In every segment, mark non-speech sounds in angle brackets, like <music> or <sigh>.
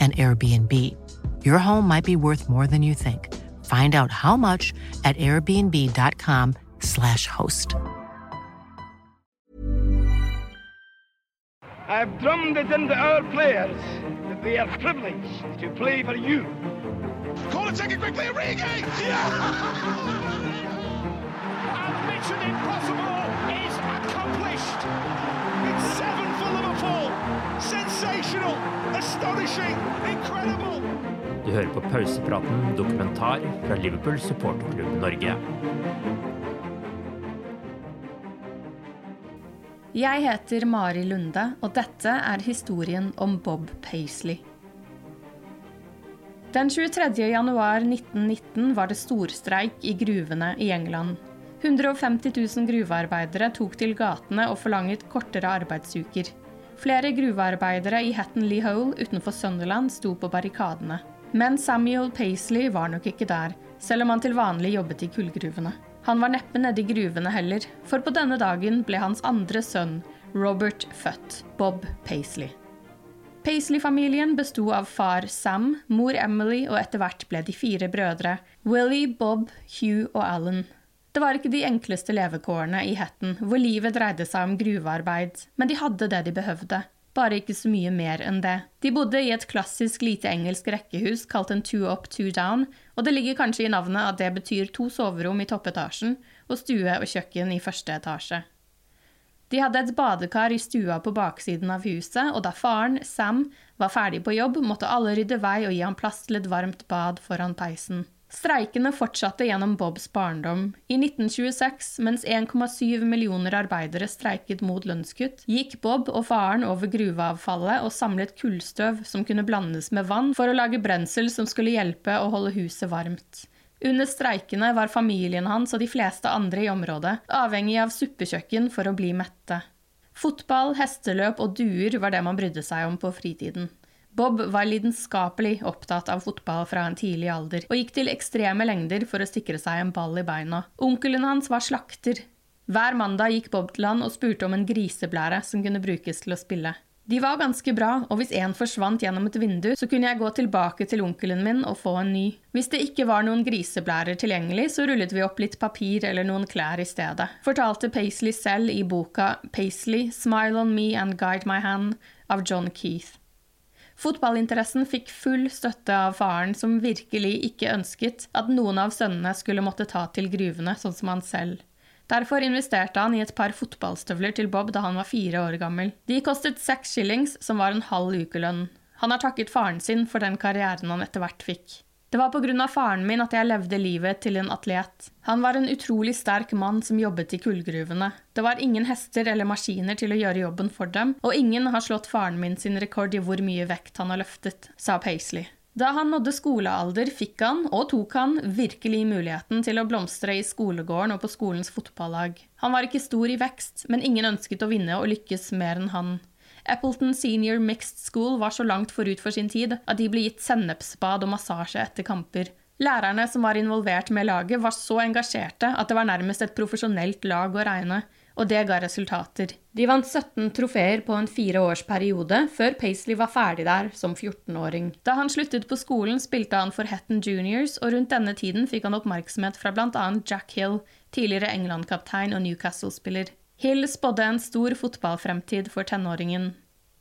an Airbnb. Your home might be worth more than you think. Find out how much at airbnb.com/slash host. I've drummed it into our players that they are privileged to play for you. Call it, take it quickly, <laughs> Origi! And Mission Impossible is accomplished. It's Du hører på Pausepraten dokumentar fra Liverpool supporterklubb Norge. Jeg heter Mari Lunde, og dette er historien om Bob Paisley. Den 23. januar 1919 var det storstreik i gruvene i England. 150 000 gruvearbeidere tok til gatene og forlanget kortere arbeidsuker. Flere gruvearbeidere i Hattonley Hole utenfor Sunderland sto på barrikadene. Men Samuel Paisley var nok ikke der, selv om han til vanlig jobbet i kullgruvene. Han var neppe nede i gruvene heller, for på denne dagen ble hans andre sønn, Robert, født, Bob Paisley. Paisley-familien besto av far Sam, mor Emily og etter hvert ble de fire brødre, Willie, Bob, Hugh og Alan. Det var ikke de enkleste levekårene i Hetten, hvor livet dreide seg om gruvearbeid, men de hadde det de behøvde, bare ikke så mye mer enn det. De bodde i et klassisk lite engelsk rekkehus kalt en two up, two down, og det ligger kanskje i navnet at det betyr to soverom i toppetasjen og stue og kjøkken i første etasje. De hadde et badekar i stua på baksiden av huset, og da faren, Sam, var ferdig på jobb, måtte alle rydde vei og gi ham plass til et varmt bad foran peisen. Streikene fortsatte gjennom Bobs barndom. I 1926, mens 1,7 millioner arbeidere streiket mot lønnskutt, gikk Bob og faren over gruveavfallet og samlet kullstøv som kunne blandes med vann for å lage brensel som skulle hjelpe å holde huset varmt. Under streikene var familien hans og de fleste andre i området avhengig av suppekjøkken for å bli mette. Fotball, hesteløp og duer var det man brydde seg om på fritiden. Bob var lidenskapelig opptatt av fotball fra en tidlig alder, og gikk til ekstreme lengder for å sikre seg en ball i beina. Onkelen hans var slakter. Hver mandag gikk Bob til han og spurte om en griseblære som kunne brukes til å spille. De var ganske bra, og hvis en forsvant gjennom et vindu, så kunne jeg gå tilbake til onkelen min og få en ny. Hvis det ikke var noen griseblærer tilgjengelig, så rullet vi opp litt papir eller noen klær i stedet, fortalte Paisley selv i boka Paisley, Smile on Me and Guide My Hand av John Keith. Fotballinteressen fikk full støtte av faren, som virkelig ikke ønsket at noen av sønnene skulle måtte ta til gruvene, sånn som han selv. Derfor investerte han i et par fotballstøvler til Bob da han var fire år gammel. De kostet seks shillings, som var en halv ukelønn. Han har takket faren sin for den karrieren han etter hvert fikk. Det var av faren min at jeg levde livet til en atlet. Han var en utrolig sterk mann som jobbet i kullgruvene. Det var ingen hester eller maskiner til å gjøre jobben for dem, og ingen har slått faren min sin rekord i hvor mye vekt han har løftet, sa Paisley. Da han nådde skolealder, fikk han, og tok han, virkelig muligheten til å blomstre i skolegården og på skolens fotballag. Han var ikke stor i vekst, men ingen ønsket å vinne og lykkes mer enn han. Appleton Senior Mixed School var så langt forut for sin tid at de ble gitt sennepsbad og massasje etter kamper. Lærerne som var involvert med laget, var så engasjerte at det var nærmest et profesjonelt lag å regne, og det ga resultater. De vant 17 trofeer på en fireårsperiode, før Paisley var ferdig der som 14-åring. Da han sluttet på skolen, spilte han for Hatton Juniors, og rundt denne tiden fikk han oppmerksomhet fra bl.a. Jack Hill, tidligere England-kaptein og Newcastle-spiller. Hill spådde en stor fotballfremtid for tenåringen.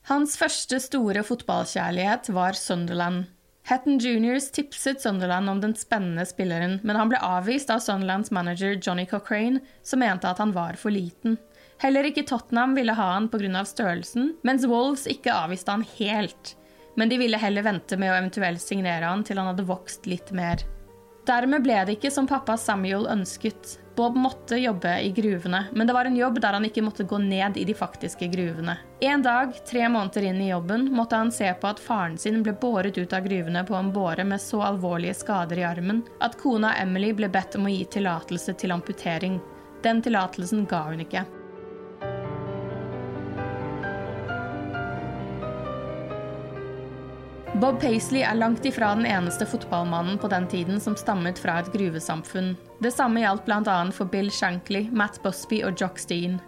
Hans første store fotballkjærlighet var Sunderland. Hatton Juniors tipset Sunderland om den spennende spilleren, men han ble avvist av Sunderlands manager Johnny Cochrane, som mente at han var for liten. Heller ikke Tottenham ville ha han pga. størrelsen, mens Wolves ikke avviste han helt. Men de ville heller vente med å eventuelt signere han til han hadde vokst litt mer. Dermed ble det ikke som pappa Samuel ønsket. Bob måtte jobbe i gruvene, men det var en jobb der han ikke måtte gå ned i de faktiske gruvene. En dag, tre måneder inn i jobben, måtte han se på at faren sin ble båret ut av gruvene på en båre med så alvorlige skader i armen at kona Emily ble bedt om å gi tillatelse til amputering. Den tillatelsen ga hun ikke. Bob Paisley er langt ifra den eneste fotballmannen på den tiden som stammet fra et gruvesamfunn. Det samme gjaldt bl.a. for Bill Shankly, Matt Busby og Jock Steen.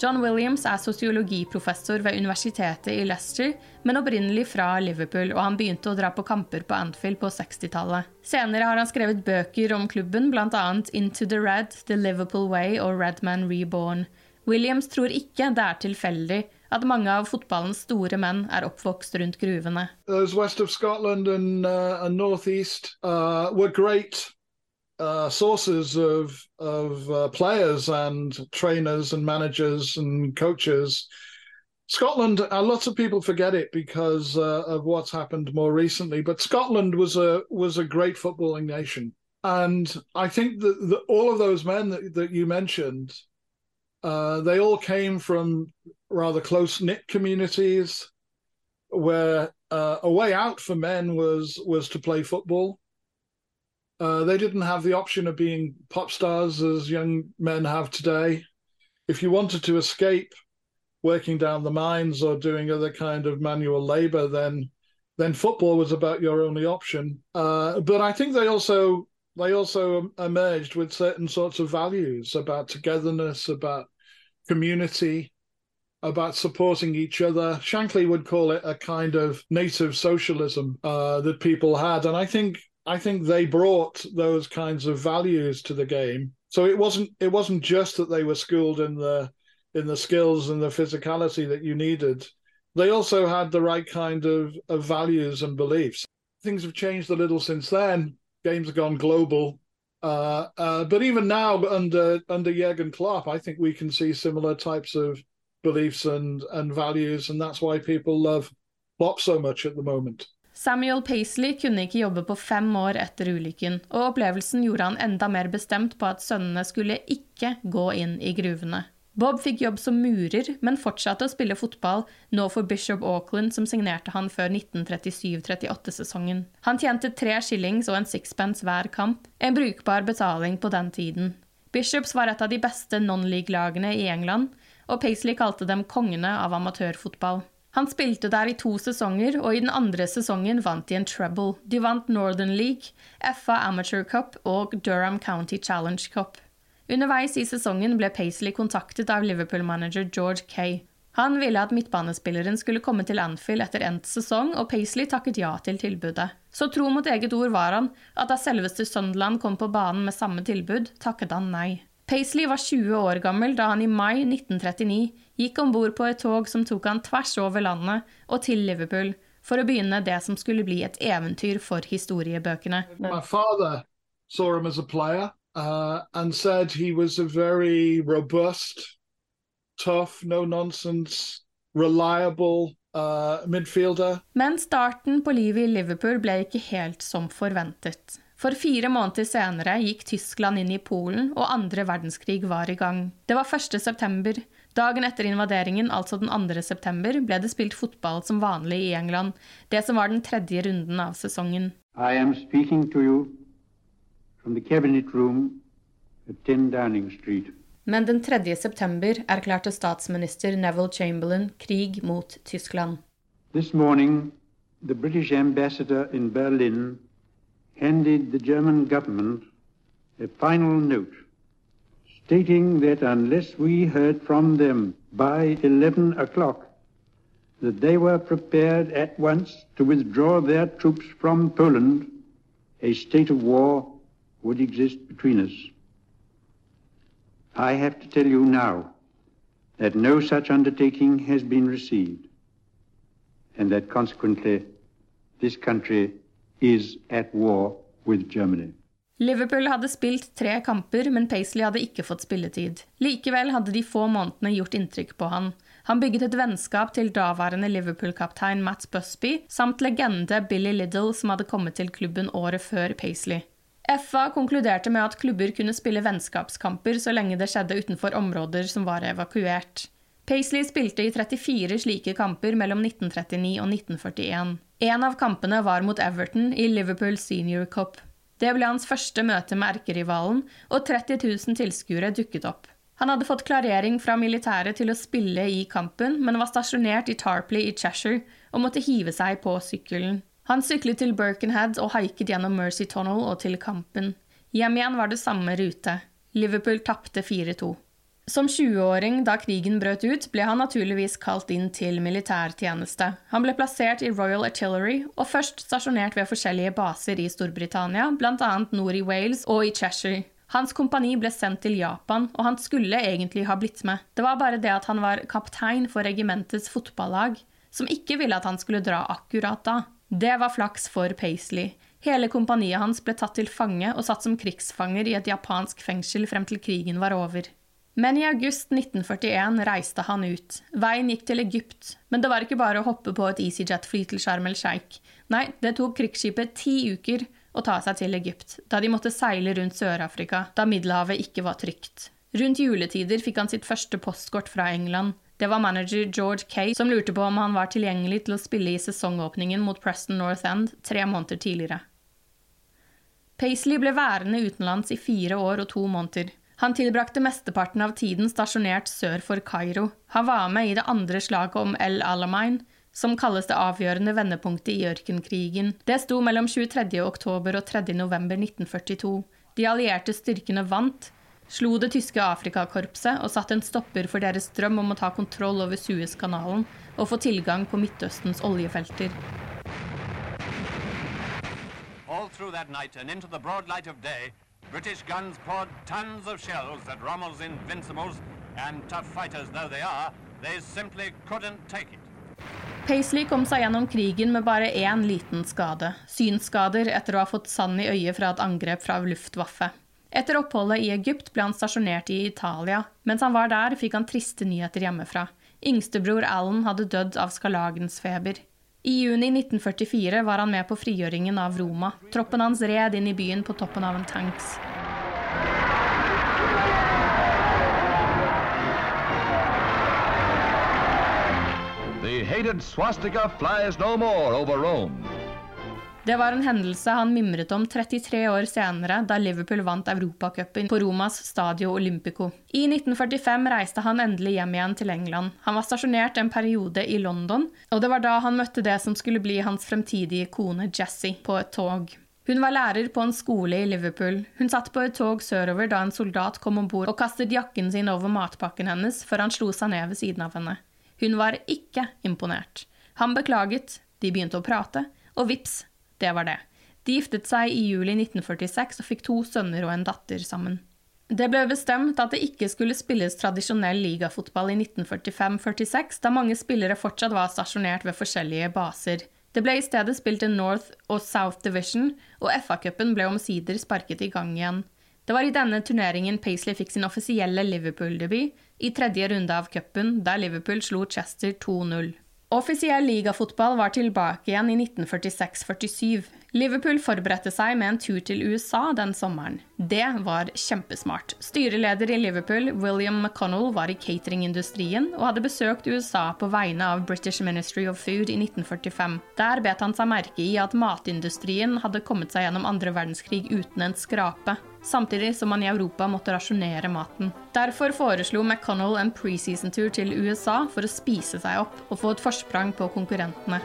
John Williams er sosiologiprofessor ved universitetet i Leicester, men opprinnelig fra Liverpool, og han begynte å dra på kamper på Anfield på 60-tallet. Senere har han skrevet bøker om klubben, bl.a. Into the Red, The Liverpool Way og Redman Reborn. Williams tror ikke det er tilfeldig at mange av fotballens store menn er oppvokst rundt gruvene. Those west of Scotland and, uh, and northeast uh, uh, sources of of uh, players and trainers and managers and coaches. Scotland, uh, lots of people forget it because uh, of what's happened more recently. But Scotland was a was a great footballing nation, and I think that, that all of those men that, that you mentioned uh, they all came from rather close knit communities where uh, a way out for men was was to play football. Uh, they didn't have the option of being pop stars as young men have today. If you wanted to escape working down the mines or doing other kind of manual labor, then then football was about your only option. Uh, but I think they also they also emerged with certain sorts of values about togetherness, about community, about supporting each other. Shankly would call it a kind of native socialism uh, that people had, and I think I think they brought those kinds of values to the game. So it wasn't it wasn't just that they were schooled in the in the skills and the physicality that you needed. They also had the right kind of, of values and beliefs. Things have changed a little since then. Games have gone global. Uh, uh, but even now, under under Jurgen Klopp, I think we can see similar types of beliefs and and values, and that's why people love Klopp so much at the moment. Samuel Paisley kunne ikke jobbe på fem år etter ulykken, og opplevelsen gjorde han enda mer bestemt på at sønnene skulle ikke gå inn i gruvene. Bob fikk jobb som murer, men fortsatte å spille fotball, nå for Bishop Auckland, som signerte han før 1937-38-sesongen. Han tjente tre shillings og en sixpence hver kamp, en brukbar betaling på den tiden. Bishops var et av de beste non-league-lagene i England, og Paisley kalte dem kongene av amatørfotball. Han spilte der i to sesonger, og i den andre sesongen vant de en treble. De vant Northern League, FA Amateur Cup og Durham County Challenge Cup. Underveis i sesongen ble Paisley kontaktet av Liverpool-manager George Kay. Han ville at midtbanespilleren skulle komme til Anfield etter endt sesong, og Paisley takket ja til tilbudet. Så tro mot eget ord var han, at da selveste Sunderland kom på banen med samme tilbud, takket han nei. Paisley var 20 år gammel da han i mai 1939 gikk om bord på et tog som tok han tvers over landet og til Liverpool, for å begynne det som skulle bli et eventyr for historiebøkene. Saw him as a player. uh, and said he was a very robust, tough, no nonsense, reliable uh, midfielder. Men starten på livet i Liverpool ble ikke helt som forventet. For fire måneder senere gikk Tyskland inn i Polen, og andre verdenskrig var i gang. Det var 1. september. Dagen etter invaderingen, altså den 2. september, ble det spilt fotball som vanlig i England, det som var den tredje runden av sesongen. I am speaking to you from the Cabinet Room at 10 Downing Street. Men den 3. september erklærte statsminister Neville Chamberlain krig mot Tyskland. This morning, the British ambassador in Berlin handed the German government a final note stating that unless we heard from them by 11 o'clock, that they were prepared at once to withdraw their troops from Poland, a state of war would exist between us. I have to tell you now that no such undertaking has been received, and that consequently this country is at war with Germany. Liverpool hadde spilt tre kamper, men Paisley hadde ikke fått spilletid. Likevel hadde de få månedene gjort inntrykk på han. Han bygget et vennskap til daværende Liverpool-kaptein Matt Busby, samt legende Billy Liddle, som hadde kommet til klubben året før Paisley. FA konkluderte med at klubber kunne spille vennskapskamper så lenge det skjedde utenfor områder som var evakuert. Paisley spilte i 34 slike kamper mellom 1939 og 1941. En av kampene var mot Everton i Liverpool Senior Cup. Det ble hans første møte med erkerivalen, og 30 000 tilskuere dukket opp. Han hadde fått klarering fra militæret til å spille i kampen, men var stasjonert i Tarpley i Cheshire og måtte hive seg på sykkelen. Han syklet til Birkenhead og haiket gjennom Mercy Tunnel og til kampen. Hjem igjen var det samme rute. Liverpool tapte 4-2. Som 20-åring da krigen brøt ut, ble han naturligvis kalt inn til militærtjeneste. Han ble plassert i Royal Artillery og først stasjonert ved forskjellige baser i Storbritannia, bl.a. nord i Wales og i Cheshire. Hans kompani ble sendt til Japan, og han skulle egentlig ha blitt med. Det var bare det at han var kaptein for regimentets fotballag, som ikke ville at han skulle dra akkurat da. Det var flaks for Paisley. Hele kompaniet hans ble tatt til fange og satt som krigsfanger i et japansk fengsel frem til krigen var over. Men i august 1941 reiste han ut. Veien gikk til Egypt, men det var ikke bare å hoppe på et EasyJet-fly til Sharm el Sheikh. Nei, det tok krigsskipet ti uker å ta seg til Egypt, da de måtte seile rundt Sør-Afrika, da Middelhavet ikke var trygt. Rundt juletider fikk han sitt første postkort fra England. Det var manager George Kay som lurte på om han var tilgjengelig til å spille i sesongåpningen mot Preston North End tre måneder tidligere. Paisley ble værende utenlands i fire år og to måneder. Han tilbrakte mesteparten av tiden stasjonert sør for Kairo. Han var med i det andre slaget om El Alamein, som kalles det avgjørende vendepunktet i ørkenkrigen. Det sto mellom 23. oktober og 3. november 1942. De allierte styrkene vant, slo det tyske Afrikakorpset og satte en stopper for deres drøm om å ta kontroll over Suezkanalen og få tilgang på Midtøstens oljefelter. All through that night and into the broad light of day, British guns poured tons of shells at Rommel's Invincibles, and tough fighters though they are, they simply couldn't take it. Paisley kom seg gjennom krigen med bare én liten skade. Synsskader etter å ha fått sand i øyet fra et angrep fra Luftwaffe. Etter oppholdet i Egypt ble han stasjonert i Italia. Mens han var der, fikk han triste nyheter hjemmefra. Yngstebror Alan hadde dødd av skarlagensfeber. I juni 1944 var han med på frigjøringen av Roma. Troppen hans red inn i byen på toppen av en tanks. The hated swastika flies no more over Rome. Det var en hendelse han mimret om 33 år senere, da Liverpool vant Europacupen på Romas Stadio Olympico. I 1945 reiste han endelig hjem igjen til England. Han var stasjonert en periode i London, og det var da han møtte det som skulle bli hans fremtidige kone Jessie, på et tog. Hun var lærer på en skole i Liverpool. Hun satt på et tog sørover da en soldat kom om bord og kastet jakken sin over matpakken hennes før han slo seg ned ved siden av henne. Hun var ikke imponert. Han beklaget, de begynte å prate, og vips, det var det. De giftet seg i juli 1946 og fikk to sønner og en datter sammen. Det ble bestemt at det ikke skulle spilles tradisjonell ligafotball i 1945-46, da mange spillere fortsatt var stasjonert ved forskjellige baser. Det ble i stedet spilt en North og South Division, og FA-cupen ble omsider sparket i gang igjen. Det var i denne turneringen Paisley fikk sin offisielle Liverpool-debut, i tredje runde av cupen, der Liverpool slo Chester 2-0. Offisiell ligafotball var tilbake igjen i 1946-47. Liverpool forberedte seg med en tur til USA den sommeren. Det var kjempesmart. Styreleder i Liverpool, William McConnell, var i cateringindustrien og hadde besøkt USA på vegne av British Ministry of Food i 1945. Der bet han seg merke i at matindustrien hadde kommet seg gjennom andre verdenskrig uten en skrape. samtidig som man i Europa måtte rasjonere maten. Derfor foreslo McConnell en preseason-tur til USA for å spise seg opp og få et forsprang på konkurrentene.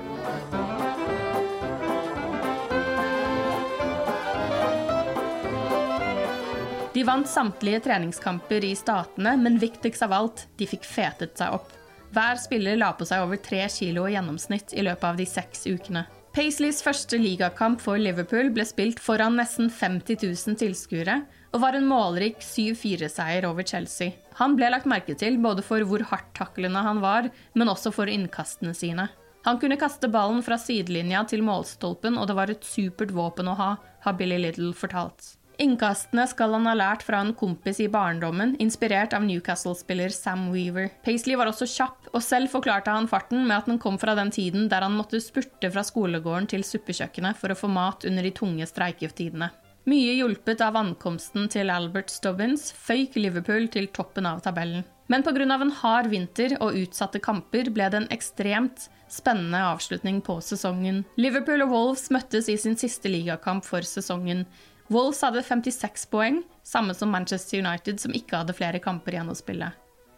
De vant samtlige treningskamper i statene, men viktigst av alt, de fikk fetet seg opp. Hver spiller la på seg over tre kilo i gjennomsnitt i løpet av de seks ukene. Paisleys første ligakamp for Liverpool ble spilt foran nesten 50 000 tilskuere, og var en målrik 7-4-seier over Chelsea. Han ble lagt merke til både for hvor hardttaklende han var, men også for innkastene sine. Han kunne kaste ballen fra sidelinja til målstolpen, og det var et supert våpen å ha, har Billy Little fortalt. Innkastene skal han ha lært fra en kompis i barndommen, inspirert av Newcastle-spiller Sam Weaver. Paisley var også kjapp, og selv forklarte han farten med at den kom fra den tiden der han måtte spurte fra skolegården til suppekjøkkenet for å få mat under de tunge streiketidene. Mye hjulpet av ankomsten til Albert Stubbins føyk Liverpool til toppen av tabellen. Men pga. en hard vinter og utsatte kamper ble det en ekstremt spennende avslutning på sesongen. Liverpool og Wolves møttes i sin siste ligakamp for sesongen. Wolves hadde 56 poeng, samme som Manchester United, som ikke hadde flere kamper igjen å spille.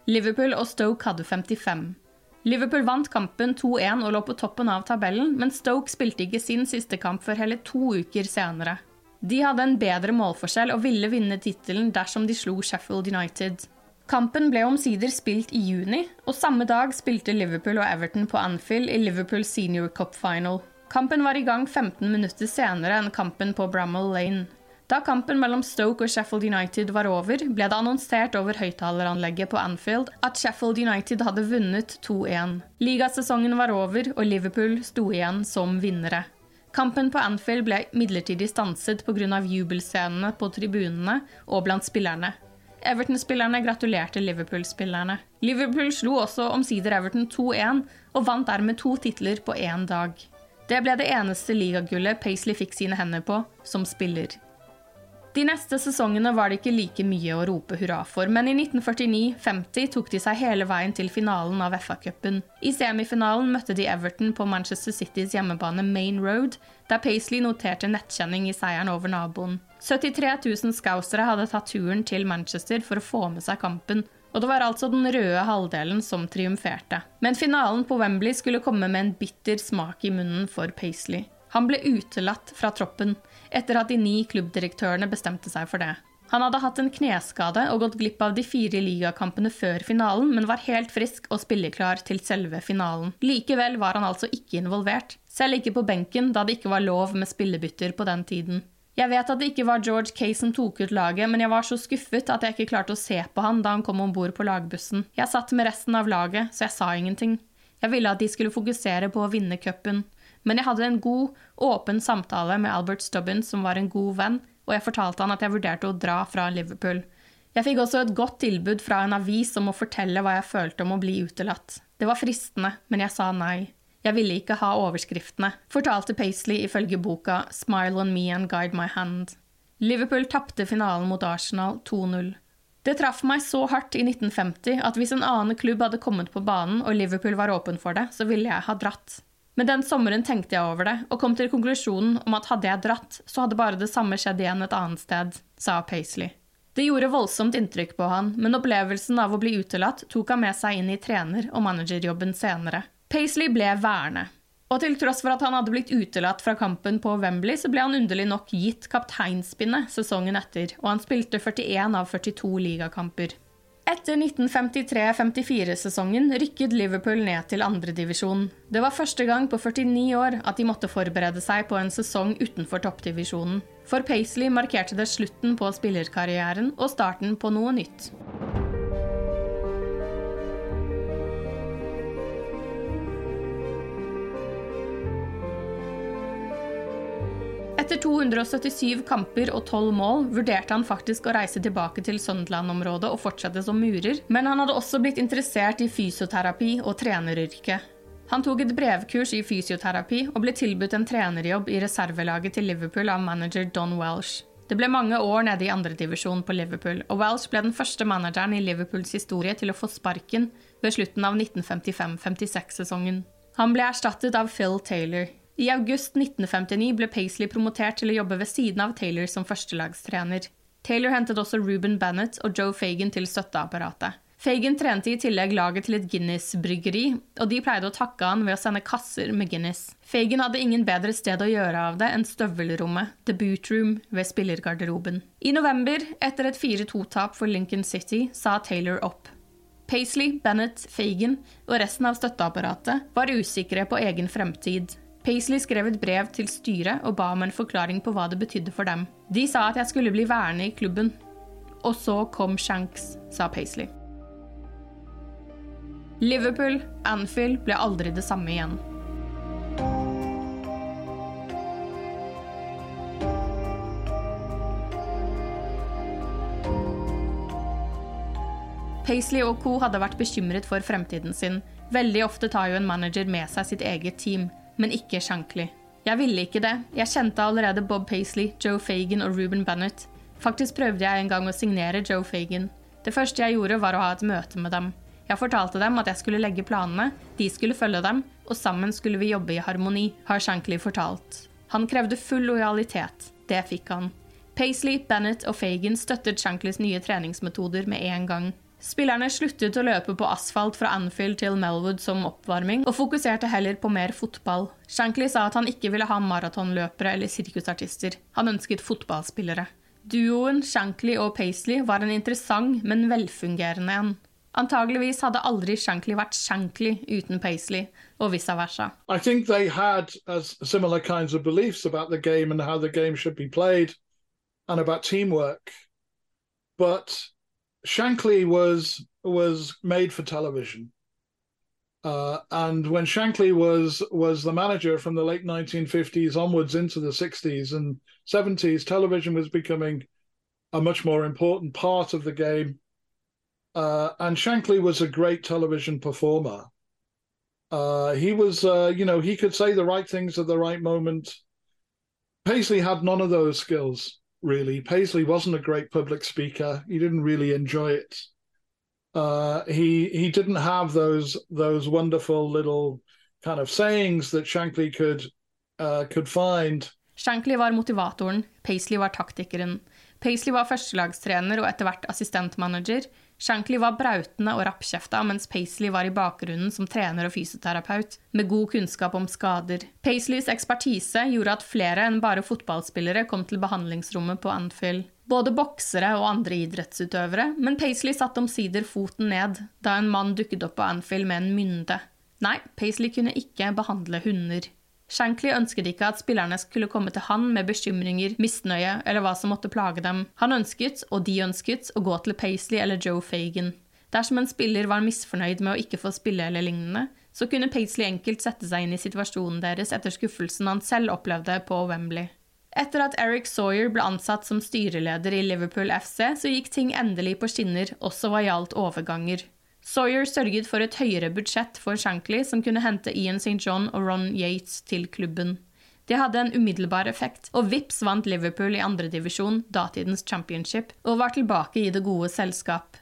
Liverpool og Stoke hadde 55. Liverpool vant kampen 2-1 og lå på toppen av tabellen, men Stoke spilte ikke sin siste kamp før hele to uker senere. De hadde en bedre målforskjell og ville vinne tittelen dersom de slo Sheffield United. Kampen ble omsider spilt i juni, og samme dag spilte Liverpool og Everton på Anfield i Liverpool Senior Cup Final. Kampen var i gang 15 minutter senere enn kampen på Bramall Lane. Da kampen mellom Stoke og Sheffield United var over, ble det annonsert over høyttaleranlegget på Anfield at Sheffield United hadde vunnet 2-1. Ligasesongen var over, og Liverpool sto igjen som vinnere. Kampen på Anfield ble midlertidig stanset pga. jubelscenene på tribunene og blant spillerne. Everton-spillerne gratulerte Liverpool-spillerne. Liverpool slo også omsider Everton 2-1 og vant dermed to titler på én dag. Det ble det eneste ligagullet Paisley fikk sine hender på som spiller. De neste sesongene var det ikke like mye å rope hurra for, men i 1949-50 tok de seg hele veien til finalen av FA-cupen. I semifinalen møtte de Everton på Manchester Citys hjemmebane Main Road, der Paisley noterte nettkjenning i seieren over naboen. 73 000 scousere hadde tatt turen til Manchester for å få med seg kampen, og det var altså den røde halvdelen som triumferte. Men finalen på Wembley skulle komme med en bitter smak i munnen for Paisley. Han ble utelatt fra troppen etter at de ni klubbdirektørene bestemte seg for det. Han hadde hatt en kneskade og gått glipp av de fire ligakampene før finalen, men var helt frisk og spilleklar til selve finalen. Likevel var han altså ikke involvert, selv ikke på benken da det ikke var lov med spillebytter på den tiden. Jeg vet at det ikke var George Kay som tok ut laget, men jeg var så skuffet at jeg ikke klarte å se på han da han kom om bord på lagbussen. Jeg satt med resten av laget, så jeg sa ingenting. Jeg ville at de skulle fokusere på å vinne cupen. Men jeg hadde en god, åpen samtale med Albert Stubbins, som var en god venn, og jeg fortalte han at jeg vurderte å dra fra Liverpool. Jeg fikk også et godt tilbud fra en avis om å fortelle hva jeg følte om å bli utelatt. Det var fristende, men jeg sa nei. Jeg ville ikke ha overskriftene, fortalte Paisley ifølge boka Smile on me and guide my hand. Liverpool tapte finalen mot Arsenal 2-0. Det traff meg så hardt i 1950 at hvis en annen klubb hadde kommet på banen og Liverpool var åpen for det, så ville jeg ha dratt. Men den sommeren tenkte jeg over det, og kom til konklusjonen om at hadde jeg dratt, så hadde bare det samme skjedd igjen et annet sted, sa Paisley. Det gjorde voldsomt inntrykk på han, men opplevelsen av å bli utelatt tok han med seg inn i trener- og managerjobben senere. Paisley ble værende. Og til tross for at han hadde blitt utelatt fra kampen på Wembley, så ble han underlig nok gitt kapteinspinnet sesongen etter, og han spilte 41 av 42 ligakamper. Etter 1953-54-sesongen rykket Liverpool ned til andredivisjon. Det var første gang på 49 år at de måtte forberede seg på en sesong utenfor toppdivisjonen. For Paisley markerte det slutten på spillerkarrieren og starten på noe nytt. Etter 277 kamper og 12 mål vurderte han faktisk å reise tilbake til Sunderland-området og fortsette som murer, men han hadde også blitt interessert i fysioterapi og treneryrket. Han tok et brevkurs i fysioterapi og ble tilbudt en trenerjobb i reservelaget til Liverpool av manager Don Welsh. Det ble mange år nede i andredivisjon på Liverpool, og Welsh ble den første manageren i Liverpools historie til å få sparken ved slutten av 1955-56-sesongen. Han ble erstattet av Phil Taylor. I august 1959 ble Paisley promotert til å jobbe ved siden av Taylor som førstelagstrener. Taylor hentet også Ruben Bennett og Joe Fagan til støtteapparatet. Fagan trente i tillegg laget til et Guinness-bryggeri, og de pleide å takke han ved å sende kasser med Guinness. Fagan hadde ingen bedre sted å gjøre av det enn støvelrommet, The Boot Room, ved spillergarderoben. I november, etter et 4-2-tap for Lincoln City, sa Taylor opp. Paisley, Bennett, Fagan og resten av støtteapparatet var usikre på egen fremtid. Paisley skrev et brev til styret og ba om en forklaring på hva det betydde for dem. De sa at jeg skulle bli værende i klubben. Og så kom Shanks, sa Paisley. Liverpool, Anfield, ble aldri det samme igjen. Paisley og co. hadde vært bekymret for fremtiden sin. Veldig ofte tar jo en manager med seg sitt eget team, men ikke Shankly. Jeg ville ikke det. Jeg kjente allerede Bob Paisley, Joe Fagan og Ruben Bennett. Faktisk prøvde jeg en gang å signere Joe Fagan. Det første jeg gjorde, var å ha et møte med dem. Jeg fortalte dem at jeg skulle legge planene, de skulle følge dem, og sammen skulle vi jobbe i harmoni, har Shankly fortalt. Han krevde full lojalitet. Det fikk han. Paisley, Bennett og Fagan støttet Shanklys nye treningsmetoder med en gang. Spillerne sluttet å løpe på asfalt fra Anfield til Melwood som oppvarming, og fokuserte heller på mer fotball. Shankly sa at han ikke ville ha maratonløpere eller sirkusartister. Han ønsket fotballspillere. Duoen Shankly og Paisley var en interessant, men velfungerende en. Antageligvis hadde aldri Shankly vært Shankly uten Paisley, og vice versa. I think they had similar kinds of beliefs about the game and how the game should be played and about teamwork. But Shankly was was made for television. Uh, and when Shankly was was the manager from the late 1950s onwards into the 60s and 70s, television was becoming a much more important part of the game. Uh, and Shankly was a great television performer. Uh, he was, uh, you know, he could say the right things at the right moment. Paisley had none of those skills really. Paisley wasn't a great public speaker. He didn't really enjoy it. Uh, he he didn't have those those wonderful little kind of sayings that Shankly could uh, could find. Shankly var motivatoren, Paisley var taktikeren. Paisley var førstelagstrener og etter hvert assistentmanager. Shankly var brautende og rappkjefta, mens Paisley var i bakgrunnen som trener og fysioterapeut, med god kunnskap om skader. Paisleys ekspertise gjorde at flere enn bare fotballspillere kom til behandlingsrommet på Anfield. Både boksere og andre idrettsutøvere, men Paisley satte omsider foten ned da en mann dukket opp på Anfield med en mynde. Nei, Paisley kunne ikke behandle hunder. Shankly ønsket ikke at spillerne skulle komme til han med bekymringer, misnøye eller hva som måtte plage dem. Han ønsket, og de ønsket, å gå til Paisley eller Joe Fagan. Dersom en spiller var misfornøyd med å ikke få spille eller lignende, så kunne Paisley enkelt sette seg inn i situasjonen deres etter skuffelsen han selv opplevde på Wembley. Etter at Eric Sawyer ble ansatt som styreleder i Liverpool FC, så gikk ting endelig på skinner, også hva gjaldt overganger. Sawyer sørget for et høyere budsjett for Shankly, som kunne hente Ian St. John og Ron Yates til klubben. Det hadde en umiddelbar effekt, og Vips vant Liverpool i andredivisjon, datidens championship, og var tilbake i det gode selskap.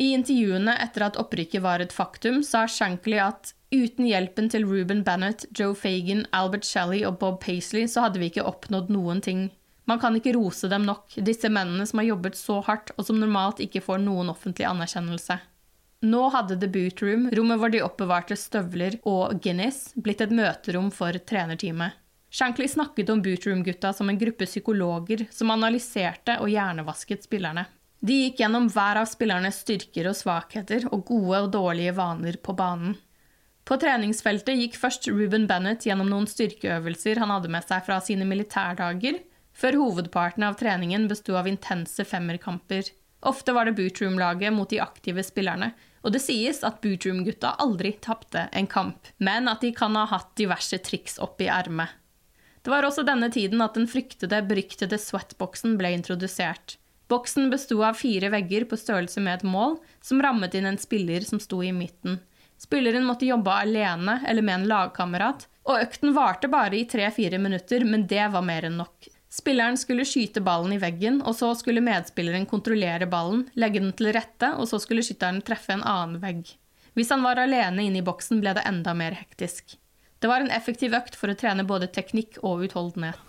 I intervjuene etter at opprykket var et faktum, sa Shankly at uten hjelpen til Ruben Bennett, Joe Fagan, Albert Shelley og Bob Paisley, så hadde vi ikke oppnådd noen ting. Man kan ikke rose dem nok, disse mennene som har jobbet så hardt, og som normalt ikke får noen offentlig anerkjennelse. Nå hadde The Boot Room, rommet hvor de oppbevarte støvler og Guinness, blitt et møterom for trenerteamet. Shankly snakket om Bootroom-gutta som en gruppe psykologer som analyserte og hjernevasket spillerne. De gikk gjennom hver av spillernes styrker og svakheter og gode og dårlige vaner på banen. På treningsfeltet gikk først Ruben Bennett gjennom noen styrkeøvelser han hadde med seg fra sine militærdager, før hovedparten av treningen besto av intense femmerkamper. Ofte var det Bootroom-laget mot de aktive spillerne, og det sies at Bootroom-gutta aldri tapte en kamp, men at de kan ha hatt diverse triks opp i ermet. Det var også denne tiden at den fryktede, beryktede sweatboksen ble introdusert. Boksen besto av fire vegger på størrelse med et mål, som rammet inn en spiller som sto i midten. Spilleren måtte jobbe alene eller med en lagkamerat, og økten varte bare i tre-fire minutter, men det var mer enn nok. Spilleren skulle skyte ballen i veggen, og så skulle medspilleren kontrollere ballen, legge den til rette, og så skulle skytteren treffe en annen vegg. Hvis han var alene inne i boksen, ble det enda mer hektisk. Det var en effektiv økt for å trene både teknikk og utholdenhet.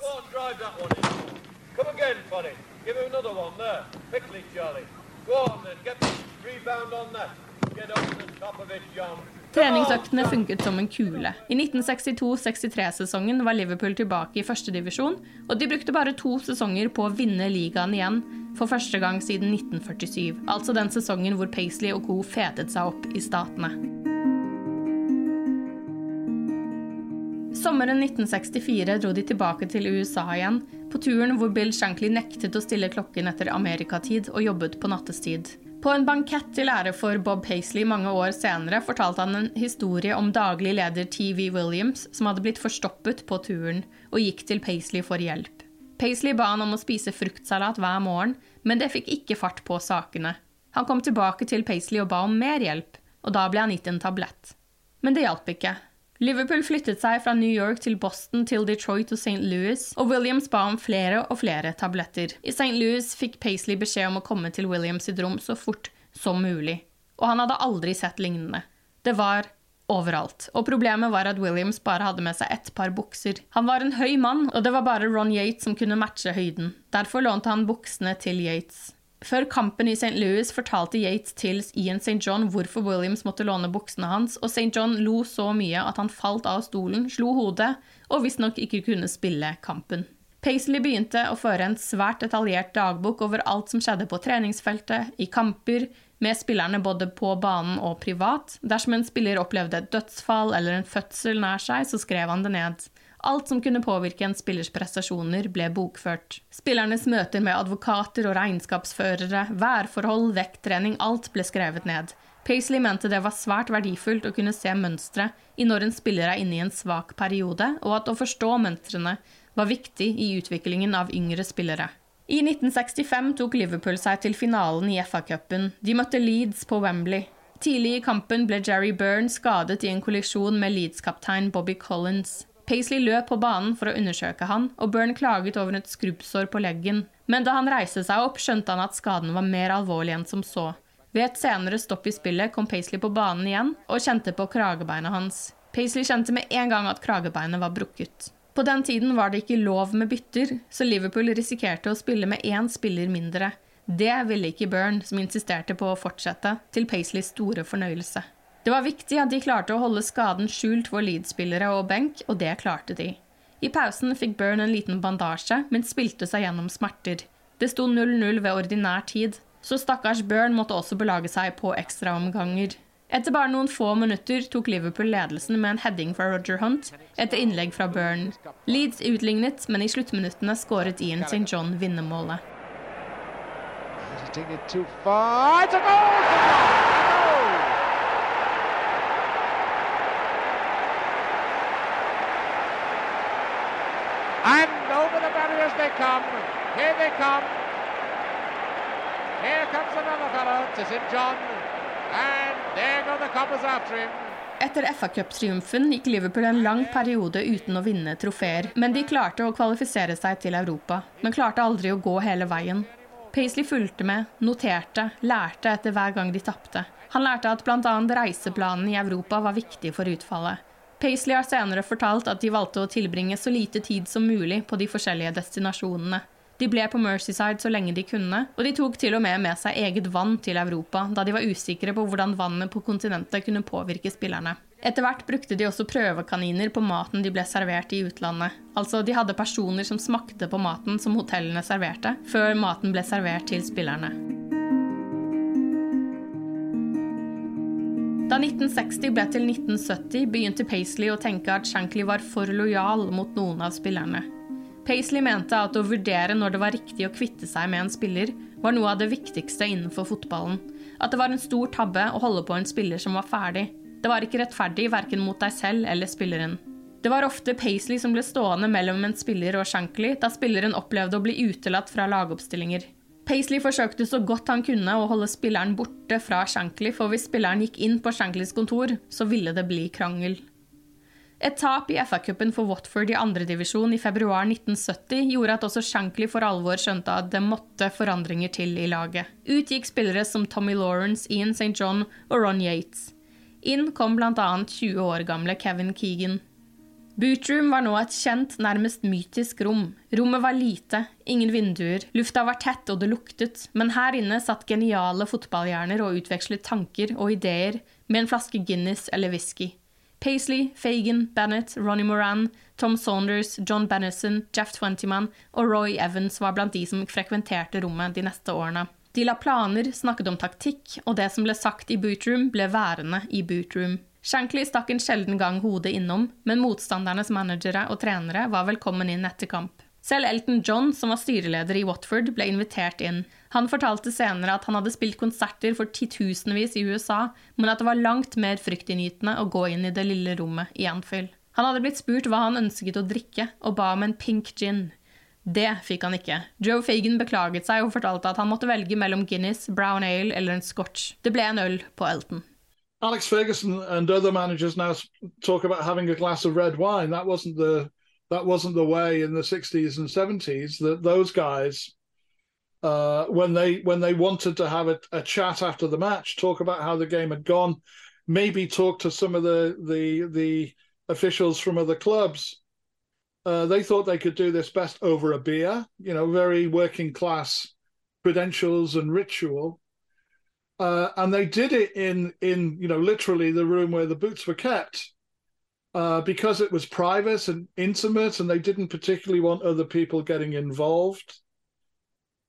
Go on then. Get rebound on that. Get over the top of it, John. Treningsøktene funket som en kule. I 1962-63-sesongen var Liverpool tilbake i førstedivisjon, og de brukte bare to sesonger på å vinne ligaen igjen for første gang siden 1947. Altså den sesongen hvor Paisley og co. fetet seg opp i Statene. Sommeren 1964 dro de tilbake til USA igjen, på turen hvor Bill Shankly nektet å stille klokken etter amerikatid og jobbet på nattestid. På en bankett til ære for Bob Paisley mange år senere fortalte han en historie om daglig leder TV Williams som hadde blitt forstoppet på turen, og gikk til Paisley for hjelp. Paisley ba han om å spise fruktsalat hver morgen, men det fikk ikke fart på sakene. Han kom tilbake til Paisley og ba om mer hjelp, og da ble han gitt en tablett. Men det hjalp ikke. Liverpool flyttet seg fra New York til Boston til Detroit og St. Louis, og Williams ba om flere og flere tabletter. I St. Louis fikk Paisley beskjed om å komme til Williams sitt rom så fort som mulig, og han hadde aldri sett lignende. Det var overalt, og problemet var at Williams bare hadde med seg ett par bukser. Han var en høy mann, og det var bare Ron Yates som kunne matche høyden. Derfor lånte han buksene til Yates. Før kampen i St. Louis fortalte Yates til Ian St. John hvorfor Williams måtte låne buksene hans, og St. John lo så mye at han falt av stolen, slo hodet og visstnok ikke kunne spille kampen. Paisley begynte å føre en svært detaljert dagbok over alt som skjedde på treningsfeltet, i kamper, med spillerne både på banen og privat. Dersom en spiller opplevde et dødsfall eller en fødsel nær seg, så skrev han det ned. Alt som kunne påvirke en spillers prestasjoner, ble bokført. Spillernes møter med advokater og regnskapsførere, værforhold, vekttrening, alt ble skrevet ned. Paisley mente det var svært verdifullt å kunne se mønstre i når en spiller er inne i en svak periode, og at å forstå mønstrene var viktig i utviklingen av yngre spillere. I 1965 tok Liverpool seg til finalen i FA-cupen. De møtte Leeds på Wembley. Tidlig i kampen ble Jerry Byrne skadet i en kollisjon med Leeds-kaptein Bobby Collins. Paisley løp på banen for å undersøke han, og Byrne klaget over et skrubbsår på leggen. Men da han reiste seg opp, skjønte han at skaden var mer alvorlig enn som så. Ved et senere stopp i spillet kom Paisley på banen igjen og kjente på kragebeinet hans. Paisley kjente med en gang at kragebeinet var brukket. På den tiden var det ikke lov med bytter, så Liverpool risikerte å spille med én spiller mindre. Det ville ikke Byrne, som insisterte på å fortsette, til Paisleys store fornøyelse. Det var viktig at de klarte å holde skaden skjult for Leeds-spillere og benk, og det klarte de. I pausen fikk Byrne en liten bandasje, men spilte seg gjennom smerter. Det sto 0-0 ved ordinær tid, så stakkars Byrne måtte også belage seg på ekstraomganger. Etter bare noen få minutter tok Liverpool ledelsen med en heading fra Roger Hunt etter innlegg fra Byrne. Leeds utlignet, men i sluttminuttene skåret Ian St. John vinnermålet. And over the barriers they come. Here they come. Here comes another fellow to St. John. And there go the coppers after him. Etter FA-cuptriumfen gikk Liverpool en lang periode uten å vinne trofeer, men de klarte å kvalifisere seg til Europa, men klarte aldri å gå hele veien. Paisley fulgte med, noterte, lærte etter hver gang de tapte. Han lærte at bl.a. reiseplanen i Europa var viktig for utfallet. Paisley har senere fortalt at de valgte å tilbringe så lite tid som mulig på de forskjellige destinasjonene. De ble på Mercyside så lenge de kunne, og de tok til og med med seg eget vann til Europa, da de var usikre på hvordan vannet på kontinentet kunne påvirke spillerne. Etter hvert brukte de også prøvekaniner på maten de ble servert i utlandet. Altså, de hadde personer som smakte på maten som hotellene serverte, før maten ble servert til spillerne. Da 1960 ble til 1970, begynte Paisley å tenke at Shankly var for lojal mot noen av spillerne. Paisley mente at å vurdere når det var riktig å kvitte seg med en spiller, var noe av det viktigste innenfor fotballen. At det var en stor tabbe å holde på en spiller som var ferdig. Det var ikke rettferdig verken mot deg selv eller spilleren. Det var ofte Paisley som ble stående mellom en spiller og Shankly, da spilleren opplevde å bli utelatt fra lagoppstillinger. Paisley forsøkte så godt han kunne å holde spilleren borte fra Shankly, for hvis spilleren gikk inn på Shanklys kontor, så ville det bli krangel. Et tap i FA-cupen for Watford i andredivisjon i februar 1970 gjorde at også Shankly for alvor skjønte at det måtte forandringer til i laget. Ut gikk spillere som Tommy Lawrence, Ian St. John og Ron Yates. Inn kom bl.a. 20 år gamle Kevin Keegan. Bootroom var nå et kjent, nærmest mytisk rom. Rommet var lite, ingen vinduer, lufta var tett og det luktet, men her inne satt geniale fotballhjerner og utvekslet tanker og ideer med en flaske Guinness eller whisky. Paisley, Fagan, Bennett, Ronny Moran, Tom Saunders, John Bennison, Jeff Twentyman og Roy Evans var blant de som frekventerte rommet de neste årene. De la planer, snakket om taktikk, og det som ble sagt i bootroom, ble værende i bootroom. Shankly stakk en sjelden gang hodet innom, men motstandernes managere og trenere var velkommen inn etter kamp. Selv Elton John, som var styreleder i Watford, ble invitert inn. Han fortalte senere at han hadde spilt konserter for titusenvis i USA, men at det var langt mer fryktinngytende å gå inn i det lille rommet i Anfield. Han hadde blitt spurt hva han ønsket å drikke, og ba om en pink gin. Det fikk han ikke. Joe Fagan beklaget seg og fortalte at han måtte velge mellom Guinness, brown ale eller en scotch. Det ble en øl på Elton. Alex Ferguson and other managers now talk about having a glass of red wine. That wasn't the that wasn't the way in the 60s and 70s. That those guys, uh, when they when they wanted to have a, a, chat after the match, talk about how the game had gone, maybe talk to some of the the the officials from other clubs. Uh, they thought they could do this best over a beer. You know, very working class credentials and ritual. Uh, and they did it in in you know literally the room where the boots were kept uh, because it was private and intimate, and they didn't particularly want other people getting involved.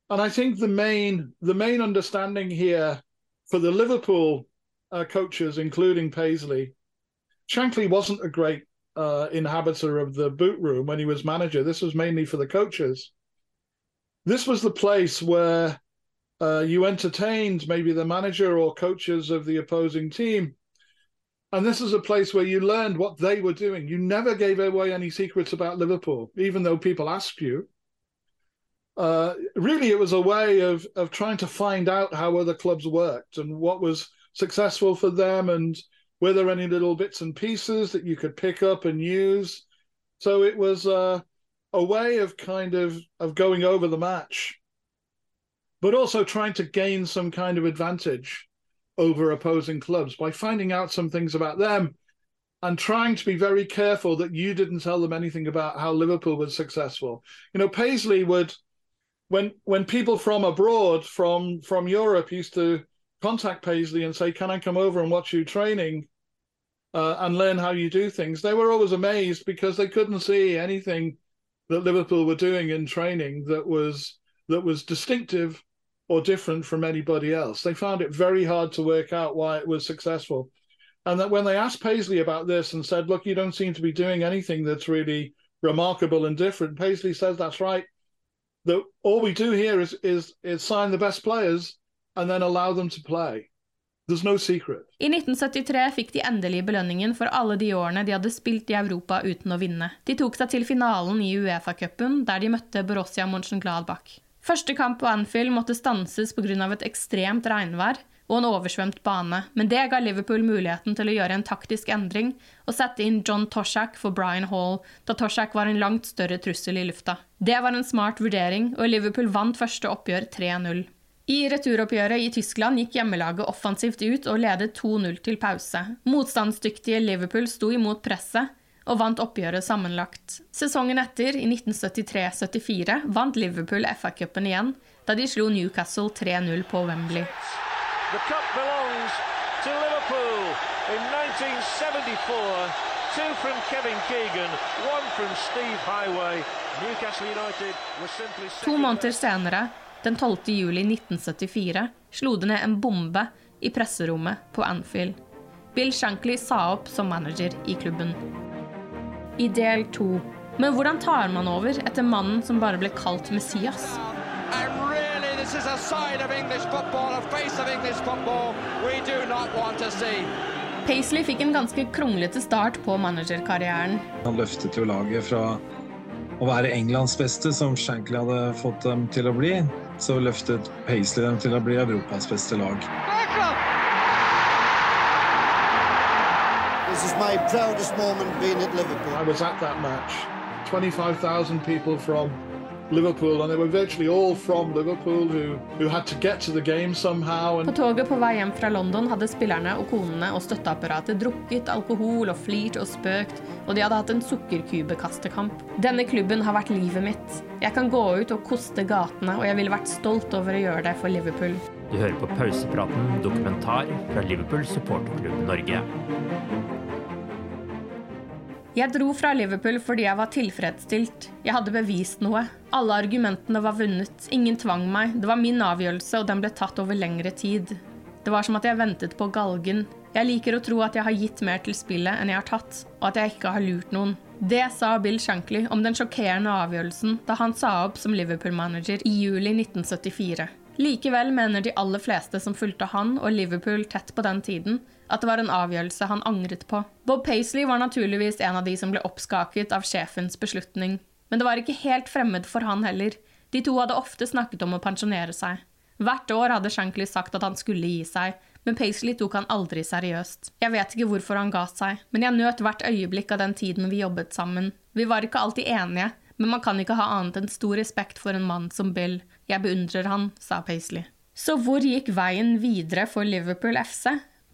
And I think the main the main understanding here for the Liverpool uh, coaches, including Paisley, Shankly wasn't a great uh, inhabitor of the boot room when he was manager. This was mainly for the coaches. This was the place where uh, you entertained maybe the manager or coaches of the opposing team. And this is a place where you learned what they were doing. You never gave away any secrets about Liverpool, even though people asked you. Uh, really, it was a way of of trying to find out how other clubs worked and what was successful for them, and were there any little bits and pieces that you could pick up and use. So it was uh, a way of kind of of going over the match but also trying to gain some kind of advantage over opposing clubs by finding out some things about them and trying to be very careful that you didn't tell them anything about how Liverpool was successful. You know, Paisley would when when people from abroad from from Europe used to contact Paisley and say, "Can I come over and watch you training uh, and learn how you do things?" They were always amazed because they couldn't see anything that Liverpool were doing in training that was that was distinctive or different from anybody else. They found it very hard to work out why it was successful. And that when they asked Paisley about this and said, look, you don't seem to be doing anything that's really remarkable and different, Paisley says that's right. That all we do here is is is sign the best players and then allow them to play. There's no secret. I 1973 fikk de endelig belønningen for alle de årene de hadde spilt i Europa uten å vinne. De tok seg til finalen i Uefa-cupen, der de møtte Borussia Mönchengladbach. Første kamp på Anfield måtte stanses pga. et ekstremt regnvær og en oversvømt bane, men det ga Liverpool muligheten til å gjøre en taktisk endring og sette inn John Toshak for Brian Hall, da Toshak var en langt større trussel i lufta. Det var en smart vurdering, og Liverpool vant første oppgjør 3-0. I returoppgjøret i Tyskland gikk hjemmelaget offensivt ut og ledet 2-0 til pause. Motstandsdyktige Liverpool sto imot presset, og vant oppgjøret sammenlagt. Sesongen etter, i 1973-74, vant Liverpool FA-cupen igjen, da de slo Newcastle 3-0 på Wembley. The cup belongs to Liverpool in 1974. Two from Kevin Keegan, one from Steve Highway. Newcastle United was simply To måneder senere, den 12. juli 1974, slo det ned en bombe i presserommet på Anfield. Bill Shankly sa opp som manager i klubben i del to. Men hvordan tar man over etter mannen som bare ble kalt Messias? Paisley fikk en ganske kronglete start på managerkarrieren. Han løftet jo laget fra å være Englands beste, som Shankly hadde fått dem til å bli, så løftet Paisley dem til å bli Europas beste lag. This is my proudest moment being at Liverpool. I was at that match. 25,000 people from Liverpool, and they were virtually all from Liverpool who, who had to get to the game somehow. And... På toget på vei hjem fra London hadde spillerne og konene og støtteapparatet drukket alkohol og flirt og spøkt, og de hadde hatt en sukkerkubekastekamp. Denne klubben har vært livet mitt. Jeg kan gå ut og koste gatene, og jeg ville vært stolt over å gjøre det for Liverpool. Du hører på pausepraten dokumentar fra Liverpool supporterklubb Norge. Jeg dro fra Liverpool fordi jeg var tilfredsstilt. Jeg hadde bevist noe. Alle argumentene var vunnet. Ingen tvang meg. Det var min avgjørelse, og den ble tatt over lengre tid. Det var som at jeg ventet på galgen. Jeg liker å tro at jeg har gitt mer til spillet enn jeg har tatt, og at jeg ikke har lurt noen. Det sa Bill Shankly om den sjokkerende avgjørelsen da han sa opp som Liverpool-manager i juli 1974. Likevel mener de aller fleste som fulgte han og Liverpool tett på den tiden, at det var en avgjørelse han angret på. Bob Paisley var naturligvis en av de som ble oppskaket av sjefens beslutning. Men det var ikke helt fremmed for han heller. De to hadde ofte snakket om å pensjonere seg. Hvert år hadde Shankly sagt at han skulle gi seg, men Paisley tok han aldri seriøst. Jeg vet ikke hvorfor han ga seg, men jeg nøt hvert øyeblikk av den tiden vi jobbet sammen. Vi var ikke alltid enige, men man kan ikke ha annet enn stor respekt for en mann som Bill. Jeg beundrer han, sa Paisley. Så hvor gikk veien videre for Liverpool FC?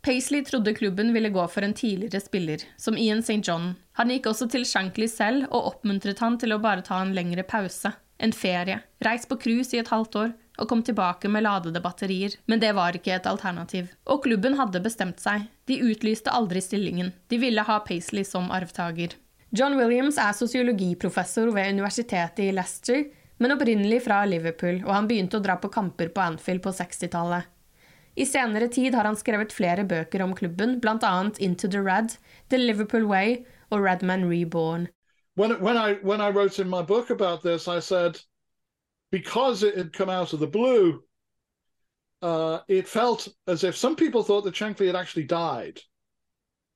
Paisley trodde klubben ville gå for en tidligere spiller, som Ian St. John. Han gikk også til Shankly selv og oppmuntret han til å bare ta en lengre pause. En ferie. Reis på cruise i et halvt år og kom tilbake med ladede batterier. Men det var ikke et alternativ. Og klubben hadde bestemt seg. De utlyste aldri stillingen. De ville ha Paisley som arvtaker. John Williams er sosiologiprofessor ved universitetet i Leicester, men opprinnelig fra Liverpool, og han begynte å dra på kamper på Anfield på 60-tallet. I senere tid har han skrevet flere bøker om klubben, bl.a. Into the Rad, The Liverpool Way og Radman Reborn. When, when, I, when I wrote in my book about this, I said, because it had come out of the blue, uh, it felt as if some people thought that Shankly had actually died.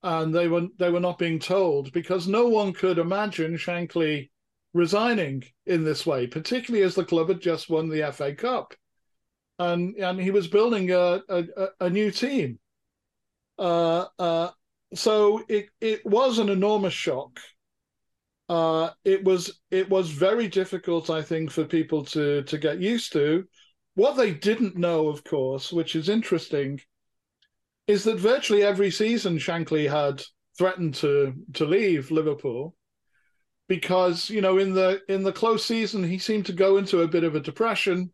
and they were they were not being told because no one could imagine Shankly resigning in this way, particularly as the club had just won the FA Cup, and and he was building a a, a new team. Uh, uh, so it it was an enormous shock. Uh, it was it was very difficult, I think, for people to to get used to. What they didn't know, of course, which is interesting, is that virtually every season Shankly had threatened to to leave Liverpool because you know in the in the close season he seemed to go into a bit of a depression.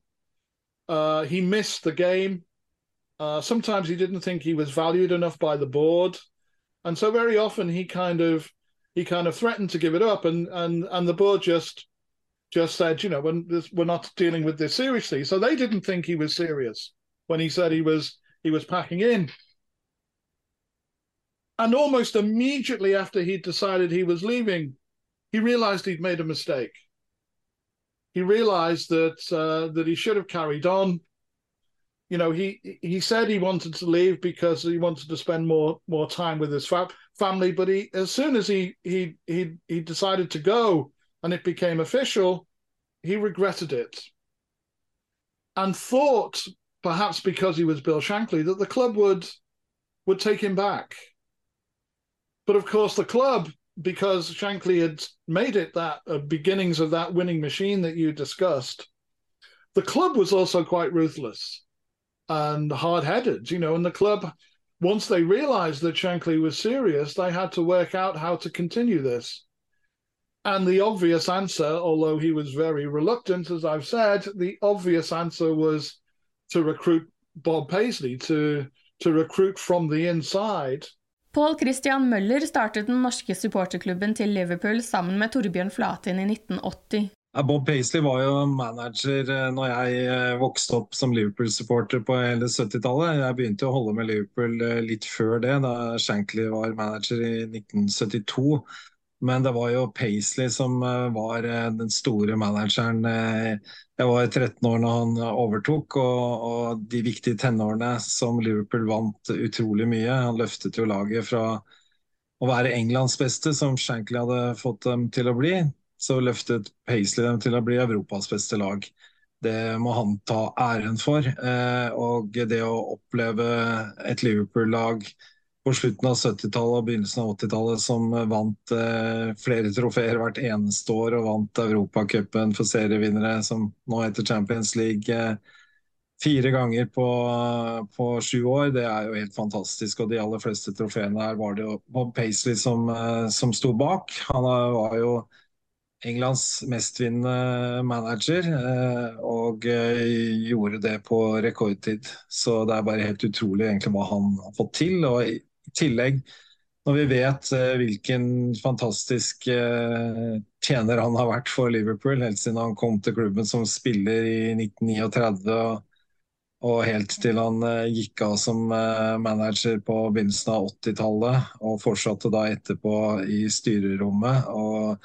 Uh, he missed the game. Uh, sometimes he didn't think he was valued enough by the board, and so very often he kind of he kind of threatened to give it up, and and and the board just just said, you know, when this, we're not dealing with this seriously. So they didn't think he was serious when he said he was he was packing in. And almost immediately after he'd decided he was leaving, he realized he'd made a mistake. He realized that uh, that he should have carried on. You know, he he said he wanted to leave because he wanted to spend more more time with his fa- family. But he, as soon as he he he he decided to go and it became official, he regretted it and thought, perhaps because he was Bill Shankly, that the club would would take him back but of course, the club, because Shankly had made it that uh, beginnings of that winning machine that you discussed, the club was also quite ruthless and hard headed, you know, and the club, once they realized that Shankly was serious, they had to work out how to continue this. And the obvious answer, although he was very reluctant, as I've said, the obvious answer was to recruit Bob Paisley, to to recruit from the inside Paul Christian Møller startet den norske supporterklubben til Liverpool sammen med Torbjørn Flatin i 1980. Bob Paisley var jo manager eh, når jeg eh, vokste opp som Liverpool-supporter på hele 70-tallet. Jeg begynte å holde med Liverpool eh, litt før det, da Shankly var manager i 1972. Men det var jo Paisley som var den store manageren. Jeg var 13 år når han overtok, og, og, de viktige tenårene som Liverpool vant utrolig mye. Han løftet jo laget fra å være Englands beste, som Shankly hadde fått dem til å bli, så løftet Paisley dem til å bli Europas beste lag. Det må han ta æren for. Og det å oppleve et Liverpool-lag på slutten av 70-tallet og begynnelsen av 80-tallet som vant eh, flere trofeer hvert eneste år og vant Europacupen for serievinnere, som nå heter Champions League, eh, fire ganger på, på sju år. Det er jo helt fantastisk. Og de aller fleste trofeene her var det jo Bob Paisley som, eh, som sto bak. Han var jo Englands mestvinnende manager, eh, og eh, gjorde det på rekordtid. Så det er bare helt utrolig egentlig hva han har fått til. Og i tillegg, når vi vet eh, hvilken fantastisk tjener han har vært for Liverpool helt siden han kom til klubben som spiller i 1939 og helt til han gikk av som manager på begynnelsen av 80-tallet, og fortsatte da etterpå i styrerommet. og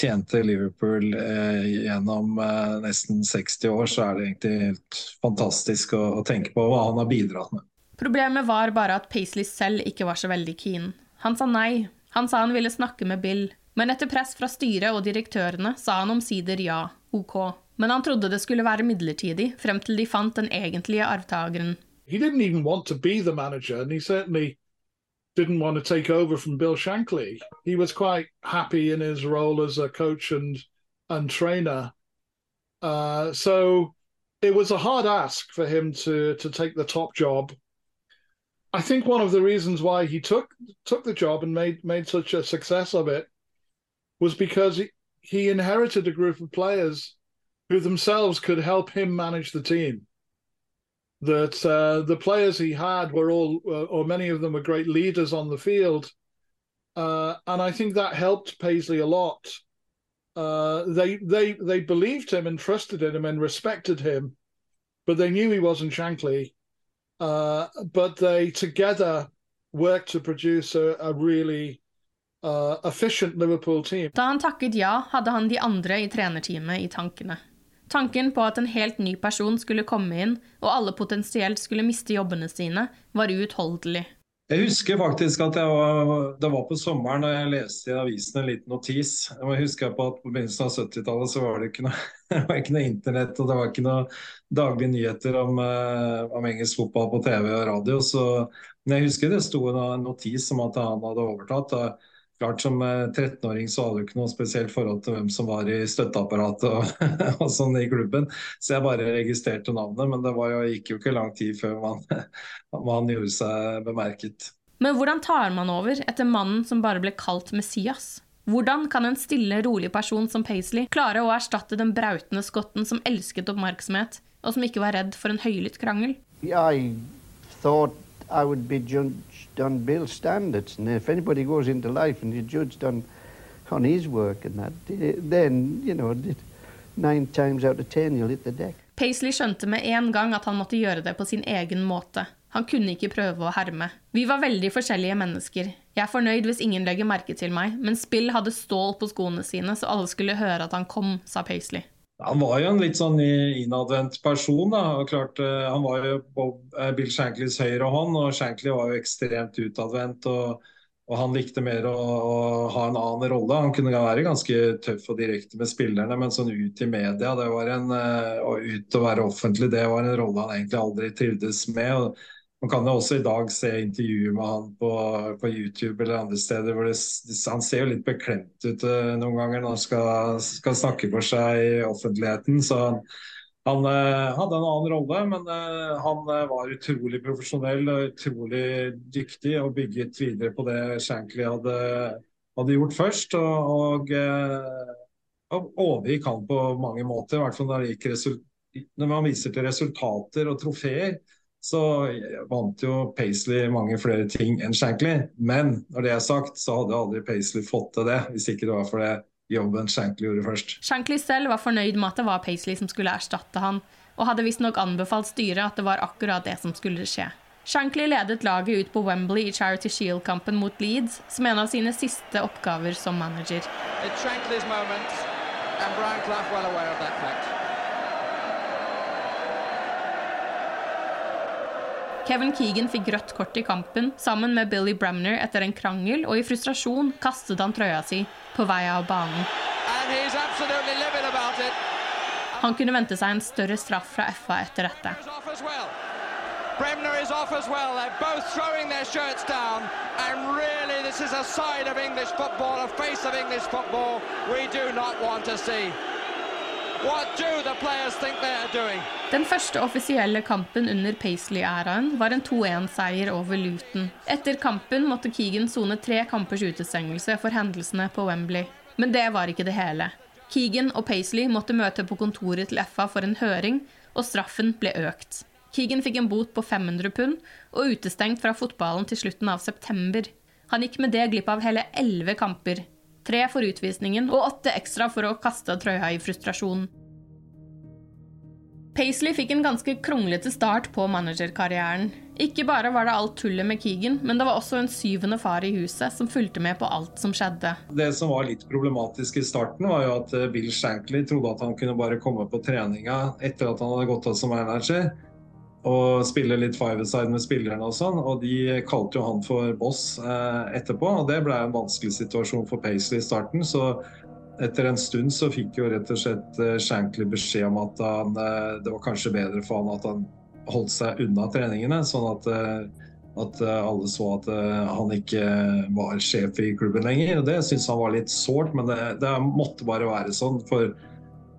tjente Liverpool eh, gjennom eh, nesten 60 år, så er det egentlig helt fantastisk å, å, tenke på hva han har bidratt med. Problemet var bare at Paisley selv ikke var så veldig keen. Han sa nei. Han sa han ville snakke med Bill. Men etter press fra styret og direktørene sa han omsider ja, ok. Men han trodde det skulle være midlertidig, frem til de fant den egentlige arvtakeren. He didn't even want to be the manager, and he certainly didn't want to take over from Bill Shankly. He was quite happy in his role as a coach and and trainer. Uh, so it was a hard ask for him to to take the top job. I think one of the reasons why he took took the job and made made such a success of it was because he, he inherited a group of players who themselves could help him manage the team that uh, the players he had were all, uh, or many of them were great leaders on the field. Uh, and I think that helped Paisley a lot. Uh, they they they believed him and trusted in him and respected him, but they knew he wasn't Shankly. Uh, but they together worked to produce a, a really uh, efficient Liverpool team. Da han takket ja, hadde han de andre i trenerteamet i tankene. Tanken på at en helt ny person skulle komme inn, og alle potensielt skulle miste jobbene sine, var uutholdelig. Jeg husker faktisk at var, det var på sommeren da jeg leste i avisen en liten notis. Jeg husker på at På begynnelsen av 70-tallet så var det ikke noe, <laughs> noe internett og det var ikke noe daglige nyheter om, uh, om, engelsk fotball på TV og radio. Så, men jeg husker det sto en notis om at han hadde overtatt. Da, klart Som 13-åring eh, så hadde du ikke noe spesielt forhold til hvem som var i støtteapparatet og, <laughs> og, sånn i klubben, så jeg bare registrerte navnet. Men det jo, gikk jo ikke lang tid før man, <laughs> man gjorde seg bemerket. Men hvordan tar man over etter mannen som bare ble kalt Messias? Hvordan kan en stille, rolig person som Paisley klare å erstatte den brautende skotten som elsket oppmerksomhet, og som ikke var redd for en høylytt krangel? I thought I would be on Bill's standards. And if anybody goes into life and you're judged on, on his work and that, then, you know, nine times out of ten you'll hit the deck. Paisley skjønte med en gang at han måtte gjøre det på sin egen måte. Han kunne ikke prøve å herme. Vi var veldig forskjellige mennesker. Jeg er fornøyd hvis ingen legger merke til meg, men Spill hadde stål på skoene sine, så alle skulle høre at han kom, sa Paisley. Han var jo en litt sånn innadvendt person. da, og klart eh, Han var jo Bob, eh, Bill Shankleys høyre hånd, og Shankly var jo ekstremt utadvendt. og, og Han likte mer å, å, ha en annen rolle. Han kunne være ganske tøff og direkte med spillerne, men sånn ut i media det var en, eh, og ut å være offentlig, det var en rolle han egentlig aldri trivdes med. og man kan jo også i dag se intervjuer med han på, på YouTube eller andre steder hvor det, han ser jo litt beklemt ut uh, noen ganger når han skal, skal, snakke for seg i offentligheten. Så han, han uh, hadde en annen rolle, men uh, han var utrolig profesjonell og utrolig dyktig og bygget videre på det Shankly hadde, hadde gjort først. Og, og, og overgikk han på mange måter, i hvert fall når, når man viser til resultater og trofeer så vant jo Paisley mange flere ting enn Shankly. Men når det er sagt, så hadde aldri Paisley fått til det, hvis ikke det var for det jobben Shankly gjorde først. Shankly selv var fornøyd med at det var Paisley som skulle erstatte han, og hadde visstnok anbefalt styret at det var akkurat det som skulle skje. Shankly ledet laget ut på Wembley i Charity Shield-kampen mot Leeds som en av sine siste oppgaver som manager. It's Shankly's moment, and Brian Clough well aware of that fact. Kevin Keegan fikk rødt kort i kampen sammen med Billy Bremner etter en krangel, og i frustrasjon kastet han trøya si på vei av banen. Han kunne vente seg en større straff fra FA etter dette. Bremner is off as well. They're both throwing their shirts down. And really, this is a side of English football, a face of English football we do not want to see. Den første offisielle kampen under Paisley-æraen var en 2-1-seier over Luton. Etter kampen måtte Keegan sone tre kampers utestengelse for hendelsene på Wembley. Men det var ikke det hele. Keegan og Paisley måtte møte på kontoret til FA for en høring, og straffen ble økt. Keegan fikk en bot på 500 pund og utestengt fra fotballen til slutten av september. Han gikk med det glipp av hele elleve kamper. Tre for utvisningen og åtte ekstra for å kaste trøya i frustrasjon. Paisley fikk en ganske kronglete start på managerkarrieren. Ikke bare var det alt tullet med Keegan, men det var også en syvende far i huset som fulgte med på alt som skjedde. Det som var litt problematisk i starten, var jo at eh, Bill Shankly trodde at han kunne bare komme på treninga etter at han hadde gått av som manager og spille litt five-side med spillerne og sånn. Og de kalte jo han for boss eh, etterpå, og det ble en vanskelig situasjon for Paisley i starten. Så etter en stund så fikk jo rett og slett eh, Shankly beskjed om at han, eh, det var kanskje bedre for han at han holdt seg unna treningene, sånn at, eh, at alle så at han ikke var sjef i klubben lenger. Og det syntes han var litt sårt, men det, det måtte bare være sånn. for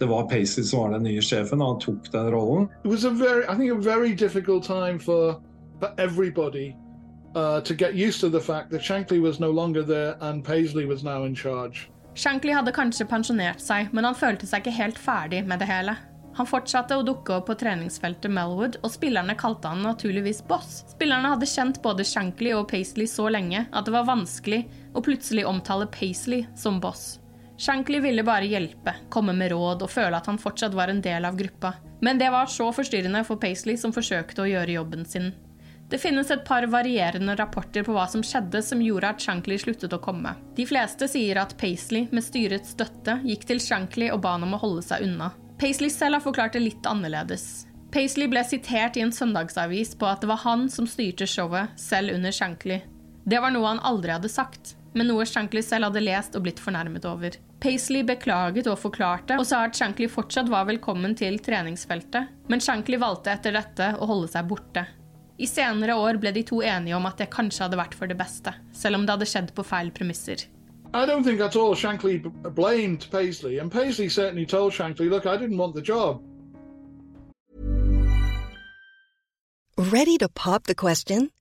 det var Paisley som var den nye sjefen, og han tok den rollen. It was a very, I think, a very difficult time for for everybody uh, to get used to the fact that Shankly was no longer there and Paisley was now in charge. Shankly hadde kanskje pensjonert seg, men han følte seg ikke helt ferdig med det hele. Han fortsatte å dukke opp på treningsfeltet Melwood, og spillerne kalte han naturligvis boss. Spillerne hadde kjent både Shankly og Paisley så lenge at det var vanskelig å plutselig omtale Paisley som boss. Shankly ville bare hjelpe, komme med råd og føle at han fortsatt var en del av gruppa. Men det var så forstyrrende for Paisley, som forsøkte å gjøre jobben sin. Det finnes et par varierende rapporter på hva som skjedde som gjorde at Shankly sluttet å komme. De fleste sier at Paisley, med styrets støtte, gikk til Shankly og ba han om å holde seg unna. Paisley selv har forklart det litt annerledes. Paisley ble sitert i en søndagsavis på at det var han som styrte showet, selv under Shankly. Det var noe han aldri hadde sagt men noe Shankly selv hadde lest og blitt fornærmet over. Paisley beklaget og forklarte, og sa at Shankly fortsatt var velkommen til treningsfeltet, men Shankly valgte etter dette å holde seg borte. I senere år ble de to enige om at det kanskje hadde vært for det beste, selv om det hadde skjedd på feil premisser. I don't think at all Shankly blamed Paisley, and Paisley certainly told Shankly, look, I didn't want the job. Ready to pop the question?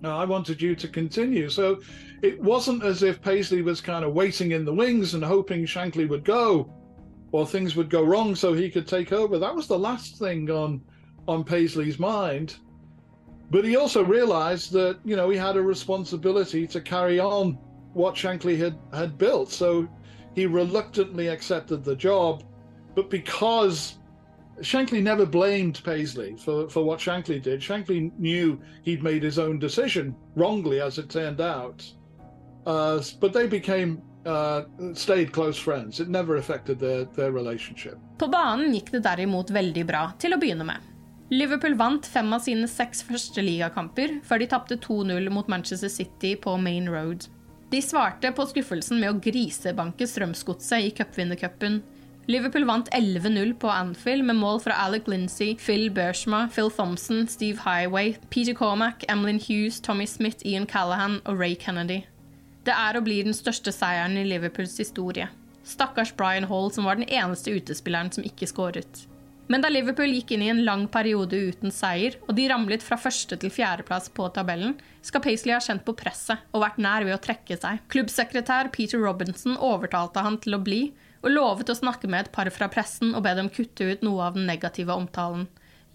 No, I wanted you to continue. So it wasn't as if Paisley was kind of waiting in the wings and hoping Shankly would go or things would go wrong so he could take over. That was the last thing on on Paisley's mind. But he also realized that, you know, he had a responsibility to carry on what Shankly had, had built. So he reluctantly accepted the job. But because Shankly never blamed Paisley for, for what Shankly did, Shankly knew he'd made his own decision, wrongly as it turned out. Uh, but they became uh, their, their. På banen gikk det derimot veldig bra, til å begynne med. Liverpool vant fem av sine seks første ligakamper, før de tapte 2-0 mot Manchester City på Main Road. De svarte på skuffelsen med å grisebanke Strømsgodset i cupvinnercupen. Liverpool vant 11-0 på Anfield med mål fra Alec Lindsay, Phil Bershma, Phil Thompson, Steve Highway, Peter Cormack, Emlyn Hughes, Tommy Smith, Ian Callahan og Ray Kennedy. Det er og blir den største seieren i Liverpools historie. Stakkars Brian Hall, som var den eneste utespilleren som ikke skåret. Men da Liverpool gikk inn i en lang periode uten seier, og de ramlet fra første til fjerdeplass på tabellen, skal Paisley ha kjent på presset og vært nær ved å trekke seg. Klubbsekretær Peter Robinson overtalte han til å bli, og lovet å snakke med et par fra pressen og be dem kutte ut noe av den negative omtalen.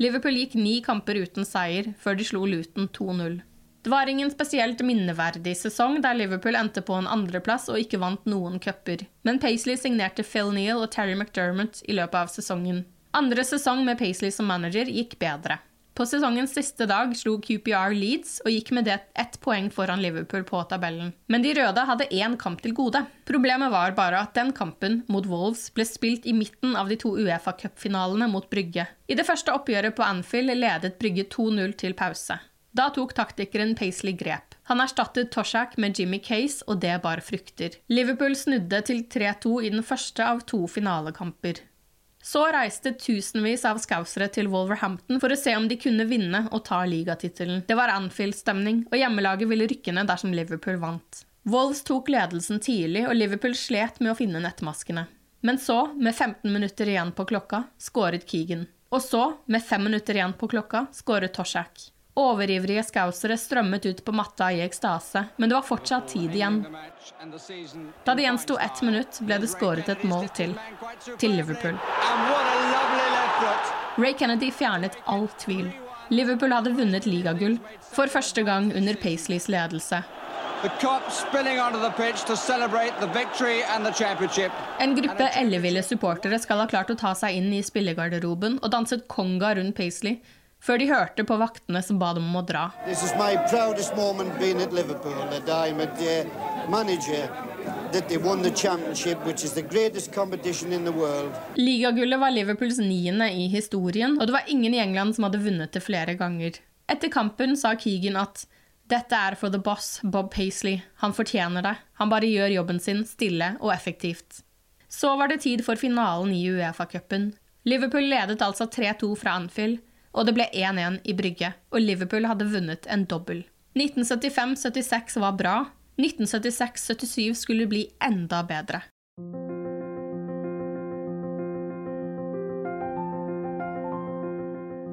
Liverpool gikk ni kamper uten seier, før de slo Luton 2-0. Det var ingen spesielt minneverdig sesong der Liverpool endte på en andreplass og ikke vant noen cuper, men Paisley signerte Phil Neal og Terry McDermott i løpet av sesongen. Andre sesong med Paisley som manager gikk bedre. På sesongens siste dag slo QPR Leeds og gikk med det ett poeng foran Liverpool på tabellen. Men de røde hadde én kamp til gode. Problemet var bare at den kampen mot Wolves ble spilt i midten av de to Uefa Cup-finalene mot Brygge. I det første oppgjøret på Anfield ledet Brygge 2-0 til pause. Da tok taktikeren Paisley grep. Han erstattet Toshak med Jimmy Case, og det bar frukter. Liverpool snudde til 3-2 i den første av to finalekamper. Så reiste tusenvis av skausere til Wolverhampton for å se om de kunne vinne og ta ligatittelen. Det var Anfield-stemning, og hjemmelaget ville rykke ned dersom Liverpool vant. Wolves tok ledelsen tidlig, og Liverpool slet med å finne nettmaskene. Men så, med 15 minutter igjen på klokka, skåret Keegan. Og så, med 5 minutter igjen på klokka, skåret Toshak. Overivrige scousere strømmet ut på matta i ekstase, men det var fortsatt tid igjen. Da det gjensto ett minutt, ble det skåret et mål til. Til Liverpool. Ray Kennedy fjernet all tvil. Liverpool hadde vunnet ligagull, for første gang under Paisleys ledelse. En gruppe elleville supportere skal ha klart å ta seg inn i spillegarderoben og danset konga rundt Paisley, før de hørte på vaktene som ba dem om å dra. This is my proudest moment being at Liverpool, that I'm a manager that they won the championship, which is the greatest competition in the world. Ligagullet var Liverpools niende i historien, og det var ingen i England som hadde vunnet det flere ganger. Etter kampen sa Keegan at dette er for the boss, Bob Paisley. Han fortjener det. Han bare gjør jobben sin stille og effektivt. Så var det tid for finalen i Uefa-cupen. Liverpool ledet altså 3-2 fra Anfield, og det ble 1-1 i Brygge, og Liverpool hadde vunnet en dobbel. 1975-76 var bra, 1976-77 skulle bli enda bedre.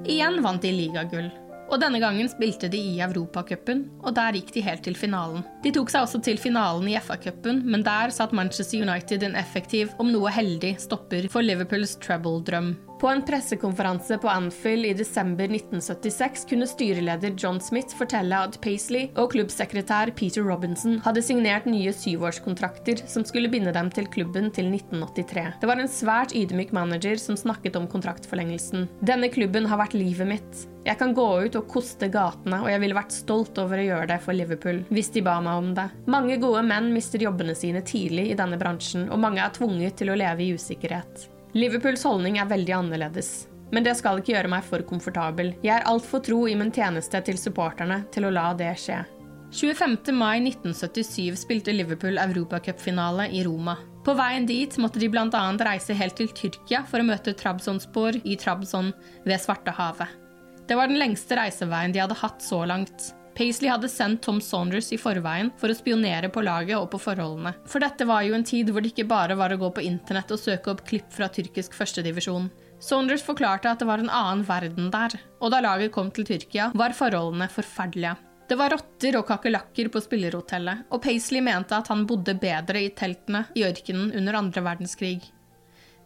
Igjen vant de ligagull, og denne gangen spilte de i Europacupen, og der gikk de helt til finalen. De tok seg også til finalen i FA-cupen, men der satt Manchester United en effektiv, om noe heldig, stopper for Liverpools treble-drøm. På en pressekonferanse på Anfield i desember 1976 kunne styreleder John Smith fortelle at Paisley og klubbsekretær Peter Robinson hadde signert nye syvårskontrakter som skulle binde dem til klubben til 1983. Det var en svært ydmyk manager som snakket om kontraktforlengelsen. Denne klubben har vært livet mitt. Jeg kan gå ut og koste gatene, og jeg ville vært stolt over å gjøre det for Liverpool, hvis de ba meg om det. Mange gode menn mister jobbene sine tidlig i denne bransjen, og mange er tvunget til å leve i usikkerhet. Liverpools holdning er veldig annerledes. Men det skal ikke gjøre meg for komfortabel. Jeg er altfor tro i min tjeneste til supporterne til å la det skje. 25. mai 1977 spilte Liverpool europacupfinale i Roma. På veien dit måtte de bl.a. reise helt til Tyrkia for å møte Trabzonspor i Trabzon ved Svartehavet. Det var den lengste reiseveien de hadde hatt så langt. Paisley hadde sendt Tom Saunders i forveien for å spionere på laget og på forholdene. For dette var jo en tid hvor det ikke bare var å gå på internett og søke opp klipp fra tyrkisk førstedivisjon. Saunders forklarte at det var en annen verden der, og da laget kom til Tyrkia, var forholdene forferdelige. Det var rotter og kakerlakker på spillerhotellet, og Paisley mente at han bodde bedre i teltene i ørkenen under andre verdenskrig.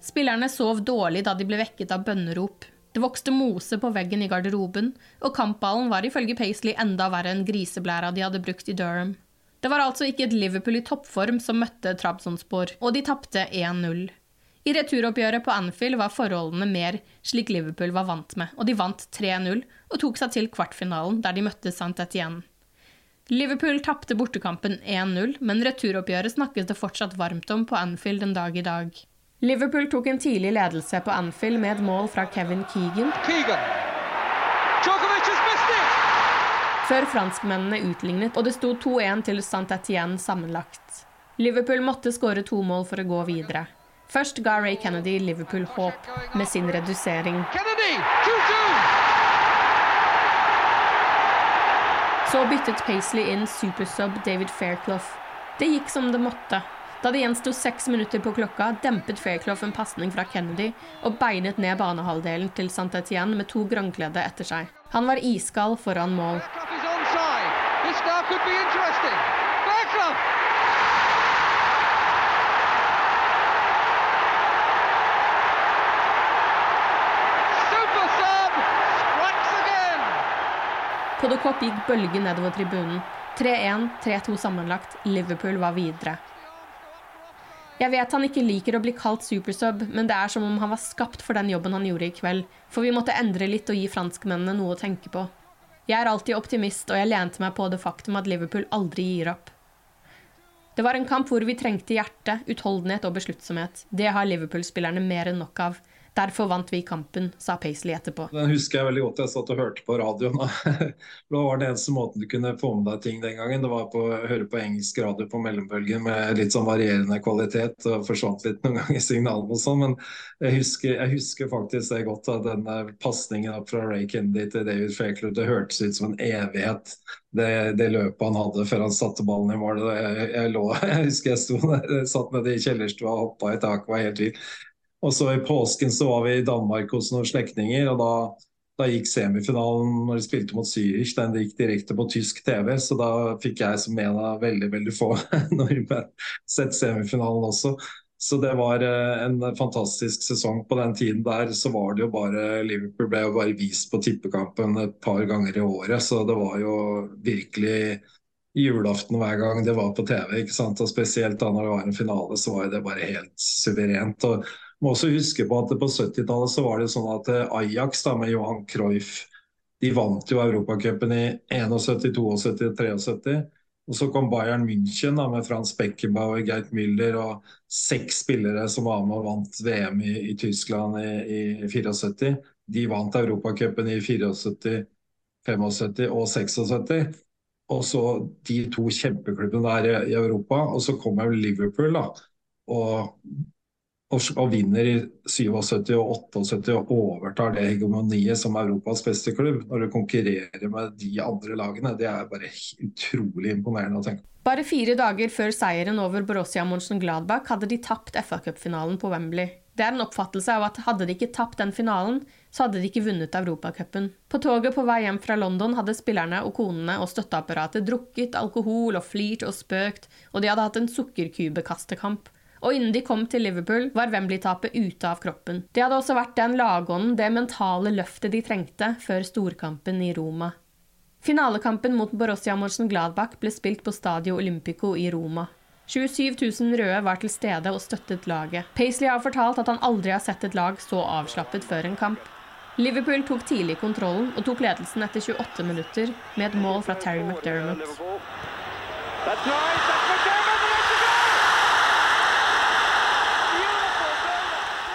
Spillerne sov dårlig da de ble vekket av bønnerop. Det vokste mose på veggen i garderoben, og kampballen var ifølge Paisley enda verre enn griseblæra de hadde brukt i Durham. Det var altså ikke et Liverpool i toppform som møtte Trabzonspor, og de tapte 1-0. I returoppgjøret på Anfield var forholdene mer slik Liverpool var vant med, og de vant 3-0 og tok seg til kvartfinalen, der de møtte Saint-Etienne. Liverpool tapte bortekampen 1-0, men returoppgjøret snakkes det fortsatt varmt om på Anfield en dag i dag. Liverpool tok en tidlig ledelse på Anfield med et mål fra Kevin Keegan. Keegan. Før franskmennene utlignet, og det sto 2-1 til Saint-Étienne sammenlagt. Liverpool måtte skåre to mål for å gå videre. Først ga Ray Kennedy Liverpool håp med sin redusering. Så byttet Paisley inn supersub David Fairclough. Det gikk som det måtte. Da det gjensto seks minutter på klokka, dempet Fairclough en pasning fra Kennedy og beinet ned banehalvdelen til St. Etienne med to grønnkledde etter seg. Han var iskald foran mål. Cop gikk bølgen nedover tribunen. 3-1, 3-2 sammenlagt. Liverpool var videre. Jeg vet han ikke liker å bli kalt supersub, men det er som om han var skapt for den jobben han gjorde i kveld, for vi måtte endre litt og gi franskmennene noe å tenke på. Jeg er alltid optimist, og jeg lente meg på det faktum at Liverpool aldri gir opp. Det var en kamp hvor vi trengte hjerte, utholdenhet og besluttsomhet. Det har Liverpool-spillerne mer enn nok av. Derfor vant vi kampen, sa Paisley etterpå. Den husker jeg veldig godt. Jeg satt og hørte på radioen. Da <laughs> var det eneste måten du kunne få med deg ting den gangen. Det var på, å høre på engelsk radio på mellombølgen med litt sånn varierende kvalitet. og Forsvant litt noen ganger signalene og sånn. Men jeg husker, jeg husker faktisk det godt. at Den pasningen opp fra Ray Kennedy til David Fairclough, det hørtes ut som en evighet. Det, det løpet han hadde før han satte ballen i mål. Jeg, jeg, <laughs> jeg husker jeg sto der, satt nede i kjellerstua og hoppa i taket, var helt vill. Og så I påsken så var vi i Danmark hos noen slektninger. og da, da gikk semifinalen når de spilte mot Zürich, den gikk direkte på tysk TV. Så da fikk jeg som en av veldig veldig få <laughs> nordmenn sett semifinalen også. Så det var eh, en fantastisk sesong. På den tiden der så var det jo bare Liverpool ble jo bare vist på tippekampen et par ganger i året. Så det var jo virkelig julaften hver gang det var på TV. ikke sant? Og Spesielt da når det var en finale, så var det bare helt suverent. og må også huske på at På 70-tallet så var det sånn at Ajax da med Johan Cruyff de vant jo Europacupen i 71, 72, 73. Og Så kom Bayern München da med Frans Beckenbauer, Geit Müller og seks spillere som var med og vant VM i, i Tyskland i, i 74. De vant Europacupen i 74, 75 og 76. Og så de to kjempeklubbene der i, i Europa. Og så kommer Liverpool da, og og, vinner i 77 og 78 og overtar det hegemoniet som Europas beste klubb. Når du konkurrerer med de andre lagene. Det er bare utrolig imponerende å tenke på. Bare fire dager før seieren over Borussia Mönchengladbach hadde de tapt FA-cupfinalen på Wembley. Det er en oppfattelse av at hadde de ikke tapt den finalen, så hadde de ikke vunnet Europacupen. På toget på vei hjem fra London hadde spillerne og konene og støtteapparatet drukket alkohol og flirt og spøkt, og de hadde hatt en sukkerkubekastekamp. Og innen de kom til Liverpool, var Wembley-tapet ute av kroppen. Det hadde også vært den lagånden, det mentale løftet de trengte før storkampen i Roma. Finalekampen mot Borussia Mönchengladbach ble spilt på Stadio Olympico i Roma. 27 000 røde var til stede og støttet laget. Paisley har fortalt at han aldri har sett et lag så avslappet før en kamp. Liverpool tok tidlig kontrollen og tok ledelsen etter 28 minutter med et mål fra Terry McDermott. and it's a goal!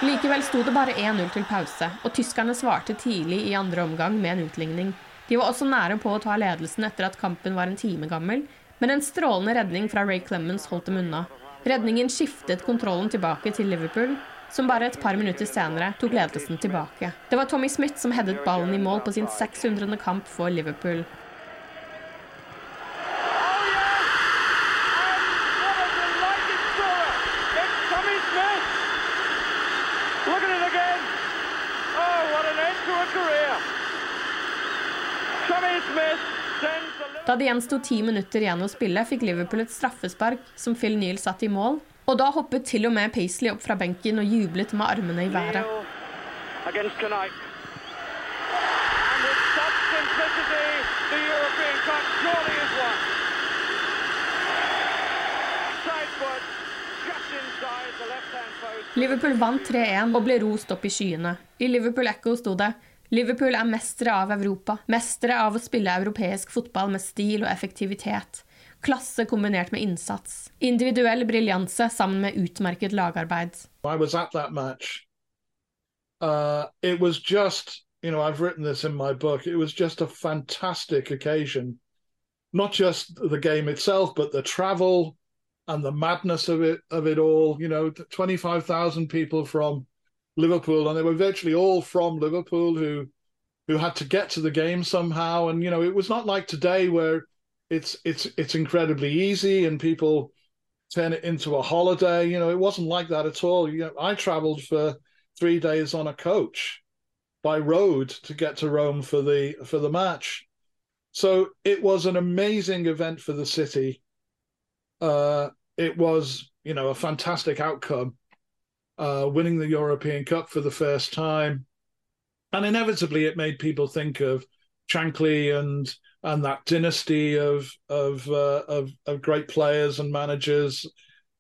Likevel sto det bare 1-0 til pause, og tyskerne svarte tidlig i andre omgang med en utligning. De var også nære på å ta ledelsen etter at kampen var en time gammel, men en strålende redning fra Ray Clemens holdt dem unna. Redningen skiftet kontrollen tilbake til Liverpool, som bare et par minutter senere tok ledelsen tilbake. Det var Tommy Smith som headet ballen i mål på sin 600. kamp for Liverpool. Da det gjensto ti minutter igjen å spille, fikk Liverpool et straffespark som Phil Neal satte i mål. Og da hoppet til og med Paisley opp fra benken og jublet med armene i været. Liverpool vant 3-1 og ble rost opp i skyene. I Liverpool Echo sto det Liverpool er mestere av Europa. Mestere av å spille europeisk fotball med stil og effektivitet. Klasse kombinert med innsats. Individuell briljanse sammen med utmerket lagarbeid. I was at that match. Uh, it was just, you know, I've written this in my book. It was just a fantastic occasion. Not just the game itself, but the travel and the madness of it of it all. You know, 25,000 people from Liverpool, and they were virtually all from Liverpool who who had to get to the game somehow. And you know, it was not like today where it's it's it's incredibly easy and people turn it into a holiday. You know, it wasn't like that at all. You know, I travelled for three days on a coach by road to get to Rome for the for the match. So it was an amazing event for the city. Uh, it was, you know, a fantastic outcome uh, winning the European Cup for the first time. And inevitably, it made people think of Shankly and and that dynasty of of uh, of, of, great players and managers.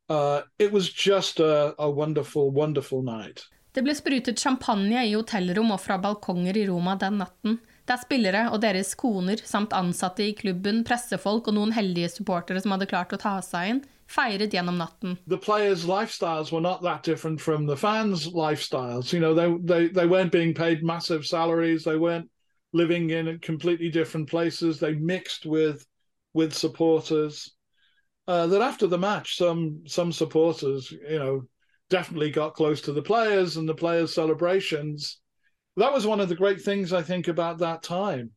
Uh, it was just a, a wonderful, wonderful night. Det ble sprutet champagne i hotellrom og fra balkonger i Roma den natten. Der spillere og deres koner samt ansatte i klubben, pressefolk og noen heldige supportere som hadde klart å ta seg inn, feiret gjennom natten. The players' lifestyles were not that different from the fans' lifestyles. You know, they, they, they weren't being paid massive salaries. They weren't living in completely different places. They mixed with with supporters. Uh, that after the match, some some supporters, you know, definitely got close to the players and the players' celebrations. That was one of the great things I think about that time.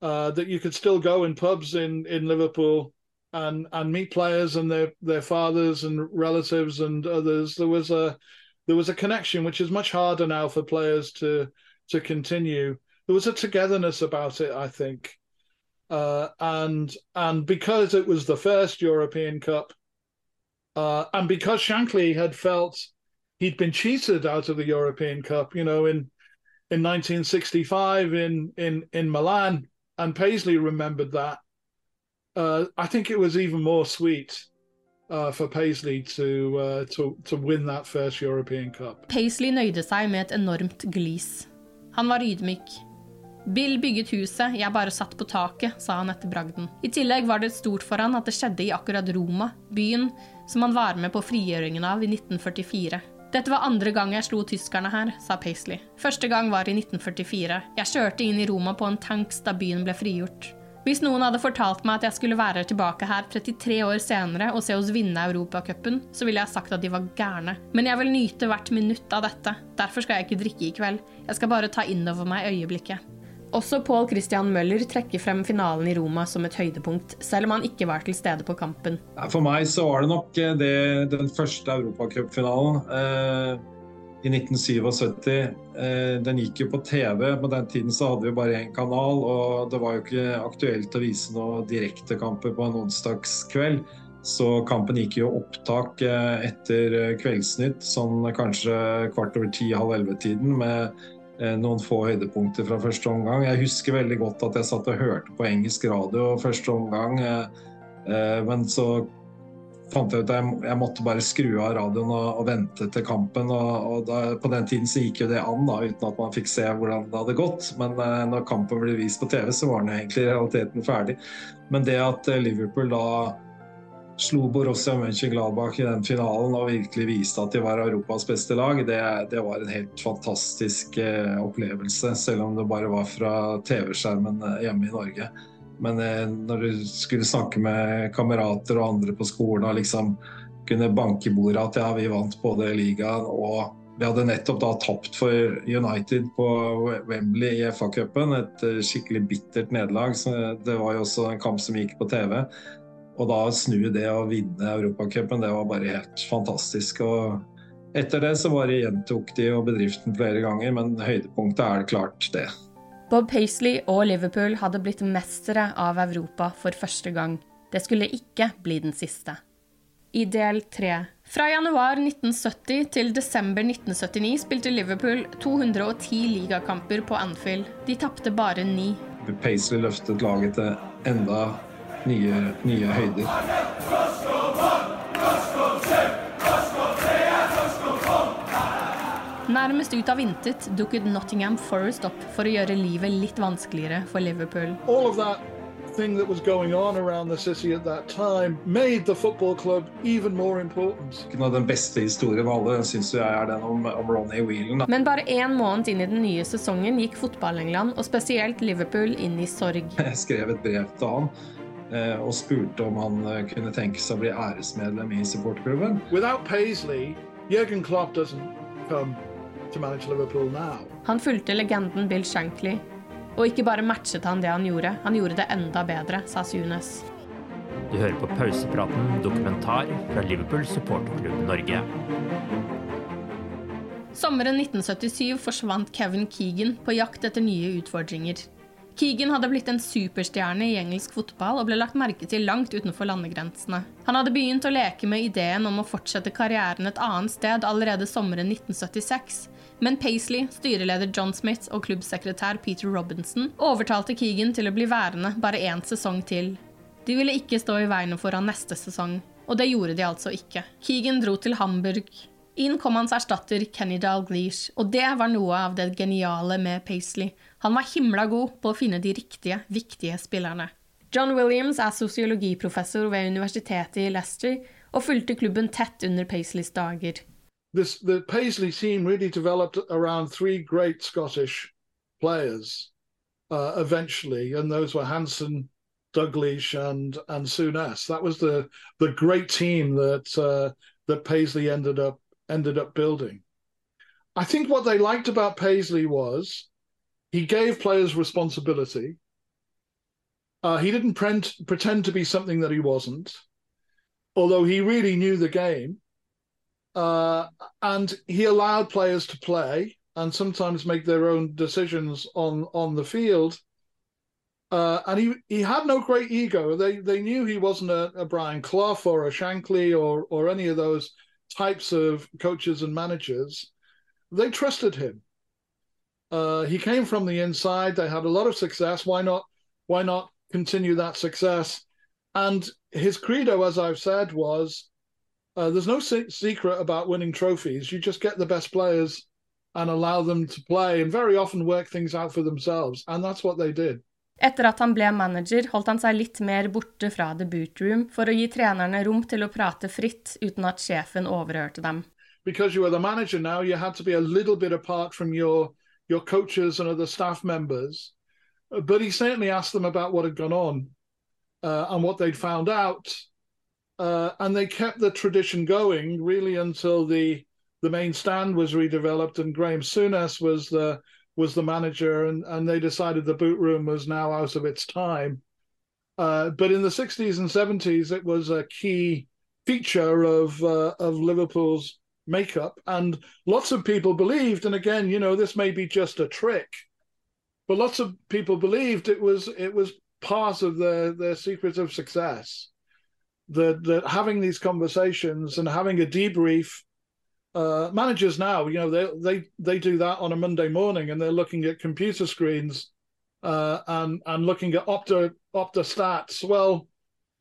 Uh, that you could still go in pubs in in Liverpool and and meet players and their their fathers and relatives and others. There was a there was a connection which is much harder now for players to to continue. There was a togetherness about it, I think, uh, and and because it was the first European Cup, uh, and because Shankly had felt he'd been cheated out of the European Cup, you know, in in 1965 in in in Milan, and Paisley remembered that uh, I think it was even more sweet uh, for Paisley to, uh, to, to win that first European Cup. Paisley nøyde seg med et enormt glis. Han var ydmyk. Bill bygget huset, jeg bare satt på taket, sa han etter bragden. I tillegg var det stort for han at det skjedde i akkurat Roma, byen som han var med på frigjøringen av i 1944. Dette var andre gang jeg slo tyskerne her, sa Paisley. Første gang var i 1944. Jeg kjørte inn i Roma på en tanks da byen ble frigjort. Hvis noen hadde fortalt meg at jeg skulle være tilbake her 33 år senere og se oss vinne Europacupen, så ville jeg sagt at de var gærne. Men jeg vil nyte hvert minutt av dette. Derfor skal jeg ikke drikke i kveld. Jeg skal bare ta innover meg øyeblikket. Også Paul Christian Møller trekker frem finalen i Roma som et høydepunkt, selv om han ikke var til stede på kampen. For meg så var det nok eh, det, den første europacupfinalen. Eh i 1977. Eh, den gikk jo på TV. På den tiden så hadde vi bare én kanal, og det var jo ikke aktuelt å vise noen direktekamper på en onsdagskveld. Så kampen gikk jo opptak eh, etter eh, Kveldsnytt, sånn kanskje kvart over ti, halv elleve-tiden, med noen få høydepunkter fra første omgang. Jeg husker veldig godt at jeg satt og hørte på engelsk radio første omgang, men så fant jeg ut at jeg, jeg, måtte bare skru av radioen og, og vente til kampen. Og, og da, på den tiden så gikk jo det an, da, uten at man fikk se hvordan det hadde gått. Men eh, når kampen ble vist på TV, så var den egentlig i realiteten ferdig. Men det at eh, Liverpool da slo Borussia Mönchengladbach i den finalen og virkelig viste at de var Europas beste lag, det, det var en helt fantastisk eh, opplevelse. Selv om det bare var fra TV-skjermen eh, hjemme i Norge. Men eh, når du skulle snakke med kamerater og andre på skolen og liksom kunne banke i bordet at ja, vi vant både ligaen og vi hadde nettopp da tapt for United på Wembley i FA-cupen. Et eh, skikkelig bittert nederlag. Det var jo også en kamp som gikk på TV. Og da snu det å vinne Europacupen, det var bare helt fantastisk. Og etter det så bare gjentok de og bedriften flere ganger, men høydepunktet er det klart det. Bob Paisley og Liverpool hadde blitt mestere av Europa for første gang. Det skulle ikke bli den siste. I del tre fra januar 1970 til desember 1979 spilte Liverpool 210 ligakamper på Anfield. De tapte bare ni. Paisley løftet laget til enda nye, nye høyder. Nærmest ut av intet dukket Nottingham Forest opp for å gjøre livet litt vanskeligere for Liverpool. All of that thing that was going on around the city at that time made the football club even more important. Den beste historien av alle syns jeg er den om, om Ronny Whelan. Men bare én måned inn i den nye sesongen gikk fotball-England, og spesielt Liverpool, inn i sorg. <laughs> Jeg skrev et brev til han eh, og spurte om han eh, kunne tenke seg å bli æresmedlem i supporterklubben. Without Paisley, Jørgen Klopp doesn't come to manage Liverpool now. Han fulgte legenden Bill Shankly og ikke bare matchet han det han gjorde, han gjorde det enda bedre, sa Sunes. Du hører på pausepraten dokumentar fra Liverpool supporterklubb Norge. Sommeren 1977 forsvant Kevin Keegan på jakt etter nye utfordringer. Keegan hadde blitt en superstjerne i engelsk fotball og ble lagt merke til langt utenfor landegrensene. Han hadde begynt å leke med ideen om å fortsette karrieren et annet sted allerede sommeren 1976, men Paisley, styreleder John Smith og klubbsekretær Peter Robinson overtalte Keegan til å bli værende bare én sesong til. De ville ikke stå i veien for han neste sesong, og det gjorde de altså ikke. Keegan dro til Hamburg. Inn kom hans erstatter Kenny Dalglish, og det var noe av det geniale med Paisley. Han var himla god på å finne de riktige, viktige spillerne. John Williams er sosiologiprofessor ved universitetet i Leicester og fulgte klubben tett under Paisleys dager. This the Paisley team really developed around three great Scottish players uh, eventually, and those were Hanson, Douglas, and and Souness. That was the the great team that uh, that Paisley ended up ended up building. I think what they liked about Paisley was he gave players responsibility. Uh, he didn't pre- pretend to be something that he wasn't, although he really knew the game uh, and he allowed players to play and sometimes make their own decisions on on the field. Uh, and he he had no great ego. They they knew he wasn't a, a Brian Clough or a Shankly or or any of those types of coaches and managers. They trusted him. Uh, he came from the inside. They had a lot of success. Why not? Why not continue that success? And his credo, as I've said, was uh, there's no se- secret about winning trophies. You just get the best players and allow them to play and very often work things out for themselves. And that's what they did. Etter at han ble manager, holdt han seg litt mer borte fra the boot room for å gi trenerne rom til å prate fritt uten at sjefen overhørte dem. Because you were the manager now, you had to be a little bit apart from your your coaches and other staff members. But he certainly asked them about what had gone on uh, and what they'd found out uh, and they kept the tradition going really until the the main stand was redeveloped and Graham Souness was the was the manager and and they decided the boot room was now out of its time. Uh, but in the 60s and 70s, it was a key feature of uh, of Liverpool's makeup, and lots of people believed. And again, you know, this may be just a trick, but lots of people believed it was it was part of the their secret of success that that having these conversations and having a debrief uh, managers now you know they they they do that on a monday morning and they're looking at computer screens uh, and and looking at opta opta stats. Well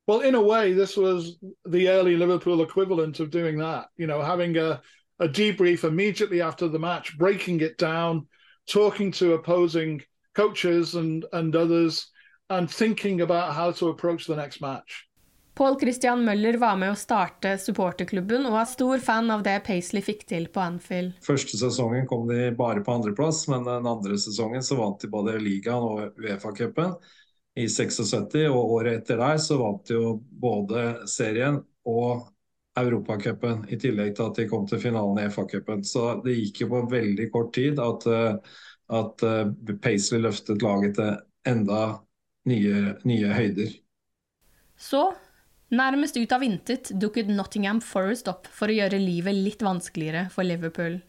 well in a way this was the early liverpool equivalent of doing that you know having a a debrief immediately after the match breaking it down talking to opposing coaches and and others and thinking about how to approach the next match Paul Christian Møller var med å starte supporterklubben og er stor fan av det Paisley fikk til på Anfield. Første sesongen kom de bare på andreplass, men den andre sesongen så vant de både ligaen og Uefa-cupen i 76. Og året etter der så vant de jo både serien og Europacupen, i tillegg til at de kom til finalen i FA-cupen. Så det gikk jo på veldig kort tid at, eh, at eh, Paisley løftet laget til enda nye, nye høyder. Så, nærmest ut av intet, dukket Nottingham Forest opp for å gjøre livet litt vanskeligere for Liverpool.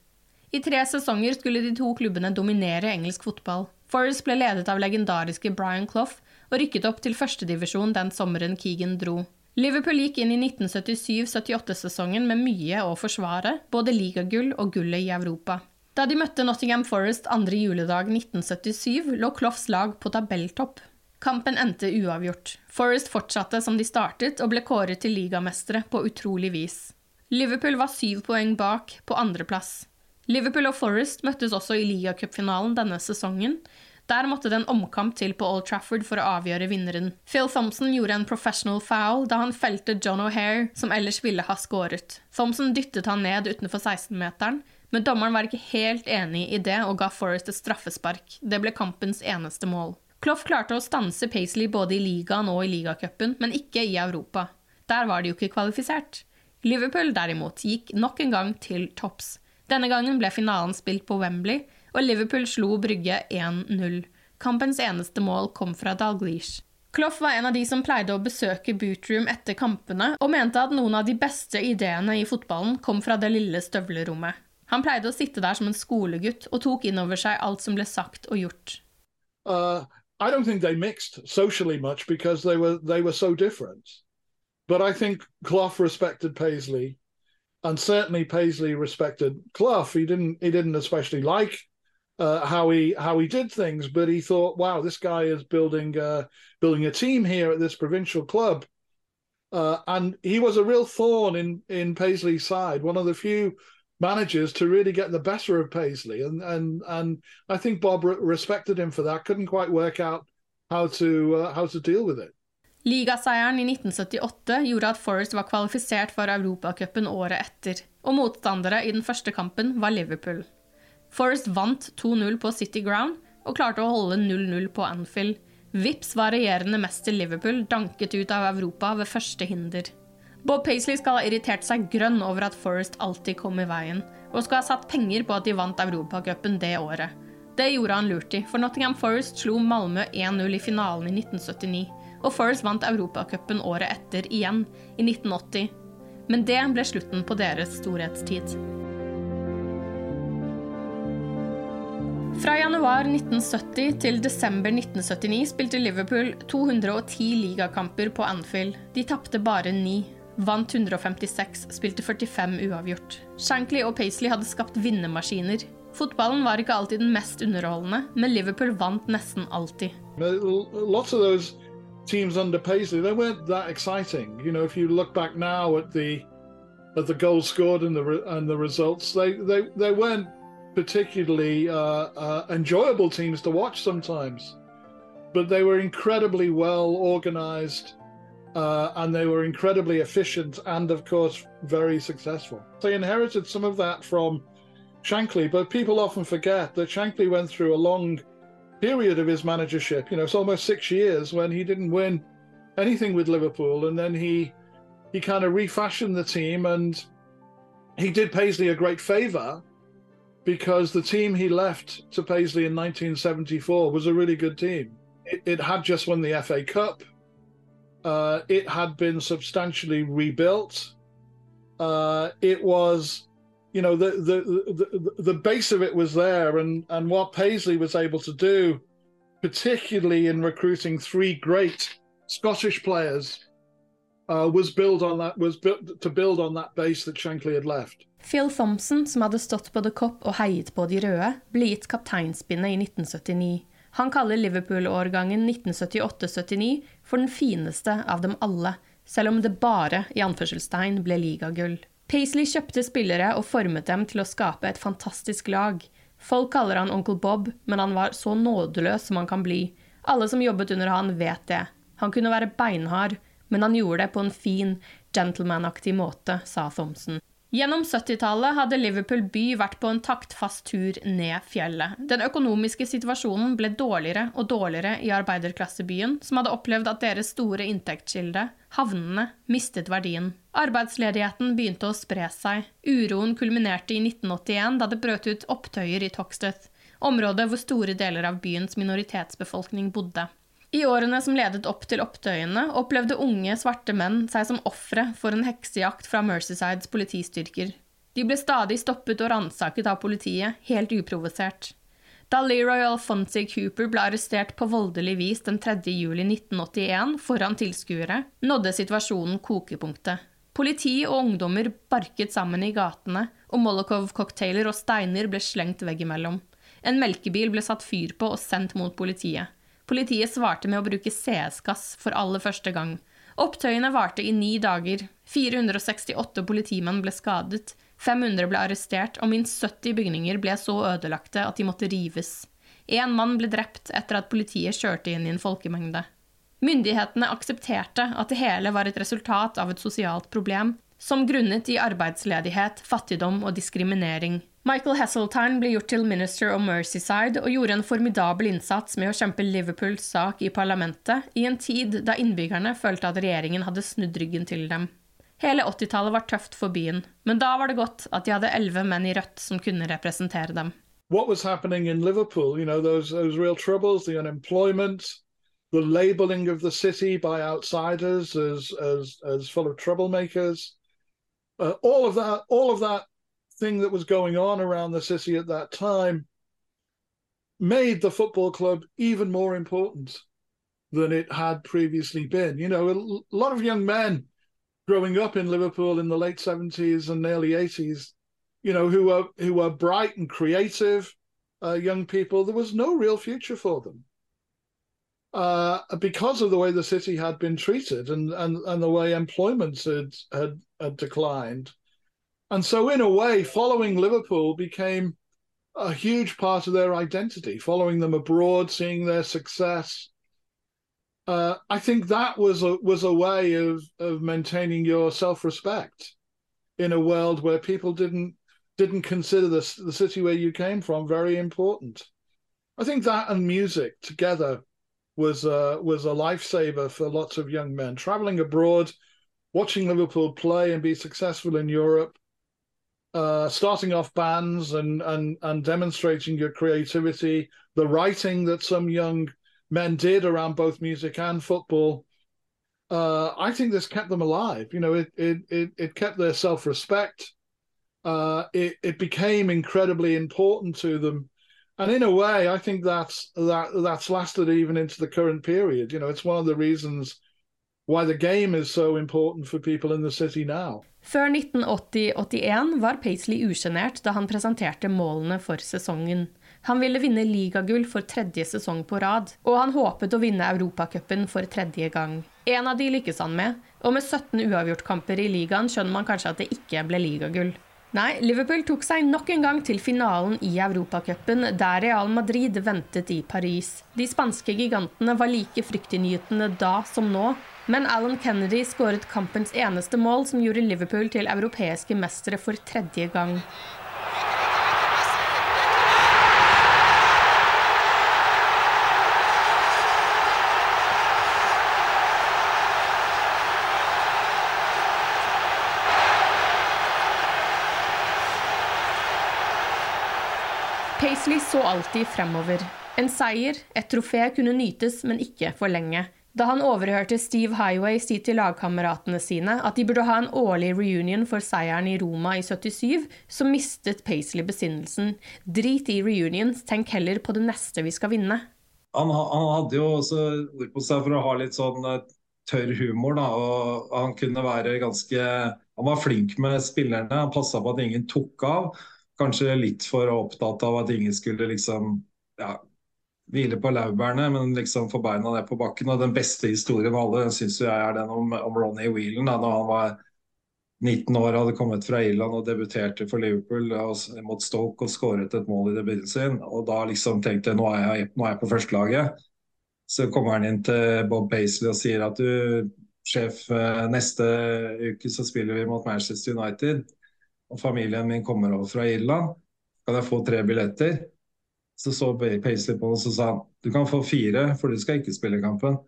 I tre sesonger skulle de to klubbene dominere engelsk fotball. Forest ble ledet av legendariske Brian Clough og rykket opp til førstedivisjon den sommeren Keegan dro. Liverpool gikk inn i 1977-78-sesongen med mye å forsvare, både ligagull og gullet i Europa. Da de møtte Nottingham Forest andre juledag 1977, lå Cloughs lag på tabelltopp. Kampen endte uavgjort. Forest fortsatte som de startet, og ble kåret til ligamestere på utrolig vis. Liverpool var syv poeng bak, på andreplass. Liverpool og Forest møttes også i ligacupfinalen denne sesongen, der måtte det en omkamp til på Old Trafford for å avgjøre vinneren. Phil Thompson gjorde en professional foul da han felte John O'Hare, som ellers ville ha skåret. Thompson dyttet han ned utenfor 16-meteren, men dommeren var ikke helt enig i det og ga Forrest et straffespark. Det ble kampens eneste mål. Clough klarte å stanse Paisley både i ligaen og i ligacupen, men ikke i Europa. Der var de jo ikke kvalifisert. Liverpool derimot gikk nok en gang til topps. Denne gangen ble finalen spilt på Wembley, og Liverpool slo Brygge 1-0. Kampens eneste mål kom fra Dalglish. Clough var en av de som pleide å besøke Bootroom etter kampene, og mente at noen av de beste ideene i fotballen kom fra det lille støvlerommet. Han pleide å sitte der som en skolegutt og tok inn over seg alt som ble sagt og gjort. Uh, I don't think they mixed socially much because they were they were so different. But I think Clough respected Paisley, and certainly Paisley respected Clough. He didn't he didn't especially like uh, how he how he did things, but he thought, wow, this guy is building uh, building a team here at this provincial club, uh, and he was a real thorn in in Paisley's side. One of the few managers to really get the better of Paisley, and and and I think Bob respected him for that. Couldn't quite work out how to uh, how to deal with it. Ligaseieren i 1978 gjorde at Forest var kvalifisert for Europacupen året etter, og motstandere i den første kampen var Liverpool. Forest vant 2-0 på City Ground og klarte å holde 0-0 på Anfield. Vips var regjerende mester Liverpool danket ut av Europa ved første hinder. Bob Paisley skal ha irritert seg grønn over at Forest alltid kom i veien, og skal ha satt penger på at de vant Europacupen det året. Det gjorde han lurt i, for Nottingham Forest slo Malmö 1-0 i finalen i 1979, og Forest vant Europacupen året etter igjen, i 1980. Men det ble slutten på deres storhetstid. Fra januar 1970 til desember 1979 spilte Liverpool 210 ligakamper på Anfield. De tapte bare ni. Vant 156, spilte 45 uavgjort. Shankly og Paisley hadde skapt vinnermaskiner. Fotballen var ikke alltid den mest underholdende, men Liverpool vant nesten alltid. Lots of those teams under Paisley, they weren't that exciting. You know, if you look back now at the at the goals scored and the and the results, they they they weren't particularly uh, uh, enjoyable teams to watch sometimes, but they were incredibly well organized uh, and they were incredibly efficient and, of course, very successful. They inherited some of that from Shankly, but people often forget that Shankly went through a long period of his managership. You know, it's almost six years when he didn't win anything with Liverpool, and then he he kind of refashioned the team and he did Paisley a great favour because the team he left to Paisley in 1974 was a really good team. It, it had just won the FA Cup. Uh, it had been substantially rebuilt. Uh, it was, you know, the, the the the base of it was there, and and what Paisley was able to do, particularly in recruiting three great Scottish players, uh, was build on that was built to build on that base that Shankly had left. Phil Thompson, som hadde stått på The Cop og heiet på de røde, ble gitt kapteinspinnet i 1979. Han kaller Liverpool-årgangen 1978-79 for den fineste av dem alle, selv om det bare i anførselstegn ble ligagull. Paisley kjøpte spillere og formet dem til å skape et fantastisk lag. Folk kaller han onkel Bob, men han var så nådeløs som han kan bli. Alle som jobbet under han, vet det. Han kunne være beinhard, men han gjorde det på en fin, gentlemanaktig måte, sa Thompson. Gjennom 70-tallet hadde Liverpool by vært på en taktfast tur ned fjellet. Den økonomiske situasjonen ble dårligere og dårligere i arbeiderklassebyen, som hadde opplevd at deres store inntektskilde, havnene, mistet verdien. Arbeidsledigheten begynte å spre seg. Uroen kulminerte i 1981, da det brøt ut opptøyer i Toxteth, området hvor store deler av byens minoritetsbefolkning bodde. I årene som ledet opp til opptøyene, opplevde unge, svarte menn seg som ofre for en heksejakt fra Mercysides politistyrker. De ble stadig stoppet og ransaket av politiet, helt uprovosert. Da Leroy Alfonsi Cooper ble arrestert på voldelig vis den 3. juli 1981 foran tilskuere, nådde situasjonen kokepunktet. Politi og ungdommer barket sammen i gatene, og Molokov-cocktailer og steiner ble slengt veggimellom. En melkebil ble satt fyr på og sendt mot politiet. Politiet svarte med å bruke CS-gass for aller første gang. Opptøyene varte i ni dager. 468 politimenn ble skadet, 500 ble arrestert, og minst 70 bygninger ble så ødelagte at de måtte rives. Én mann ble drept etter at politiet kjørte inn i en folkemengde. Myndighetene aksepterte at det hele var et resultat av et sosialt problem, som grunnet i arbeidsledighet, fattigdom og diskriminering. Michael Hasseltine ble gjort til Minister of Mercyside og gjorde en formidabel innsats med å kjempe Liverpools sak i parlamentet i en tid da innbyggerne følte at regjeringen hadde snudd ryggen til dem. Hele 80-tallet var tøft for byen, men da var det godt at de hadde elleve menn i rødt som kunne representere dem. What was happening in Liverpool, you know, those, those real troubles, the unemployment, the labeling of the city by outsiders as, as, as full of troublemakers, uh, all of that, all of that thing that was going on around the city at that time made the football club even more important than it had previously been. You know, a lot of young men growing up in Liverpool in the late 70s and early 80s, you know, who were who were bright and creative uh, young people, there was no real future for them. Uh, because of the way the city had been treated and, and, and the way employment had, had, had declined. And so, in a way, following Liverpool became a huge part of their identity, following them abroad, seeing their success. Uh, I think that was a was a way of of maintaining your self respect in a world where people didn't didn't consider the the city where you came from very important. I think that and music together was uh, was a lifesaver for lots of young men traveling abroad, watching Liverpool play and be successful in Europe uh, starting off bands and, and and demonstrating your creativity, the writing that some young men did around both music and football. Uh, I think this kept them alive. You know, it it it, it kept their self respect. Uh, it it became incredibly important to them, and in a way, I think that's that that's lasted even into the current period. You know, it's one of the reasons why the game is so important for people in the city now. Før 1980-81 var Paisley usjenert da han presenterte målene for sesongen. Han ville vinne ligagull for tredje sesong på rad, og han håpet å vinne Europacupen for tredje gang. En av de lykkes han med, og med 17 uavgjortkamper i ligaen skjønner man kanskje at det ikke ble ligagull. Nei, Liverpool tok seg nok en gang til finalen i Europacupen, der Real Madrid ventet i Paris. De spanske gigantene var like fryktinngytende da som nå, men Alan Kennedy skåret kampens eneste mål, som gjorde Liverpool til europeiske mestere for tredje gang. Paisley så alltid fremover. En seier, et trofé, kunne nytes, men ikke for lenge. Da han overhørte Steve Highway si til lagkameratene sine at de burde ha en årlig reunion for seieren i Roma i 77, så mistet Paisley besinnelsen. Drit i reunions, tenk heller på det neste vi skal vinne. Han, han hadde jo også ord på seg for å ha litt sånn eh, tørr humor, da. Og han kunne være ganske Han var flink med spillerne. Han passa på at ingen tok av. Kanskje litt for opptatt av at ingen skulle liksom ja, hvile på laurbærene, men liksom få beina ned på bakken. Og den beste historien av alle syns jeg er den om, om Ronny Whelan. Da når han var 19 år, hadde kommet fra Irland og debuterte for Liverpool og, mot Stoke og skåret et mål i debuten sin. Og da liksom tenkte jeg nå er jeg, nå er jeg på førstelaget. Så kommer han inn til Bob Paisley og sier at du sjef. Neste uke så spiller vi mot Manchester United. Og familien min kommer over fra Irland. Kan jeg få tre billetter? Så så Paisley på oss og sa du kan få fire, for du skal ikke spille kampen.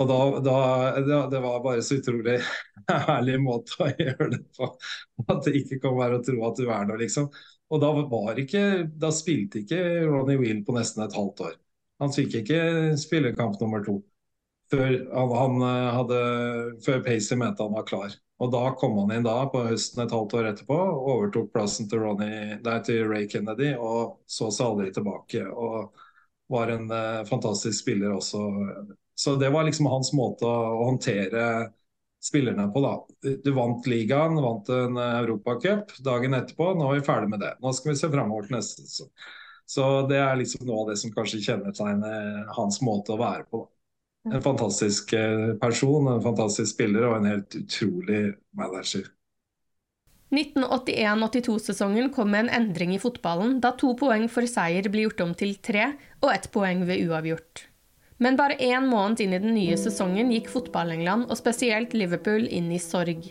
Og da, da, Det var bare så utrolig <laughs> ærlig måte å gjøre det på. At det ikke kan være å tro at du er der, liksom. Og da, var ikke, da spilte ikke Ronny Wheel på nesten et halvt år. Han fikk ikke spille kamp nummer to før, han, han hadde, før Pacey mente han var klar. Og da kom han inn da på høsten et halvt år etterpå, overtok plassen til, Ronny, nei, til Ray Kennedy og så seg aldri tilbake. Og var en uh, fantastisk spiller også. Så det var liksom hans måte å, håndtere spillerne på. da. Du vant ligaen, vant en Europacup dagen etterpå. Nå er vi ferdig med det. Nå skal vi se framover til neste sesong. Så det er liksom noe av det som kanskje kjennetegner hans måte å være på. da en fantastisk eh, person, en fantastisk spiller og en helt utrolig manager. 1981-82-sesongen kom med en endring i fotballen, da to poeng for seier ble gjort om til tre og ett poeng ved uavgjort. Men bare én måned inn i den nye sesongen gikk fotball-England, og spesielt Liverpool, inn i sorg.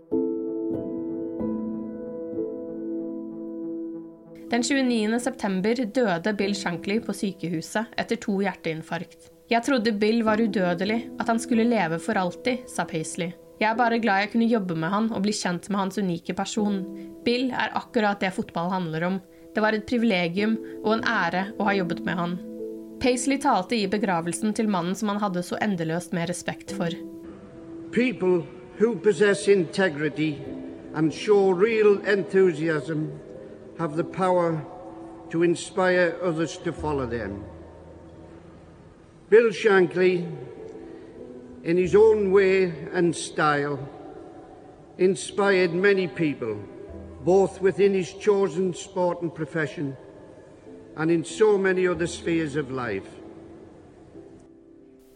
Den 29.9 døde Bill Shankly på sykehuset etter to hjerteinfarkt. Jeg trodde Bill var udødelig, at han skulle leve for alltid, sa Paisley. Jeg er bare glad jeg kunne jobbe med han og bli kjent med hans unike person. Bill er akkurat det fotball handler om. Det var et privilegium og en ære å ha jobbet med han. Paisley talte i begravelsen til mannen som han hadde så endeløst med respekt for. People who possess integrity and show real enthusiasm have the power to inspire others to follow them. Bill Shankly, in his own way and style, inspired many people, both within his chosen sport and profession and in so many other spheres of life.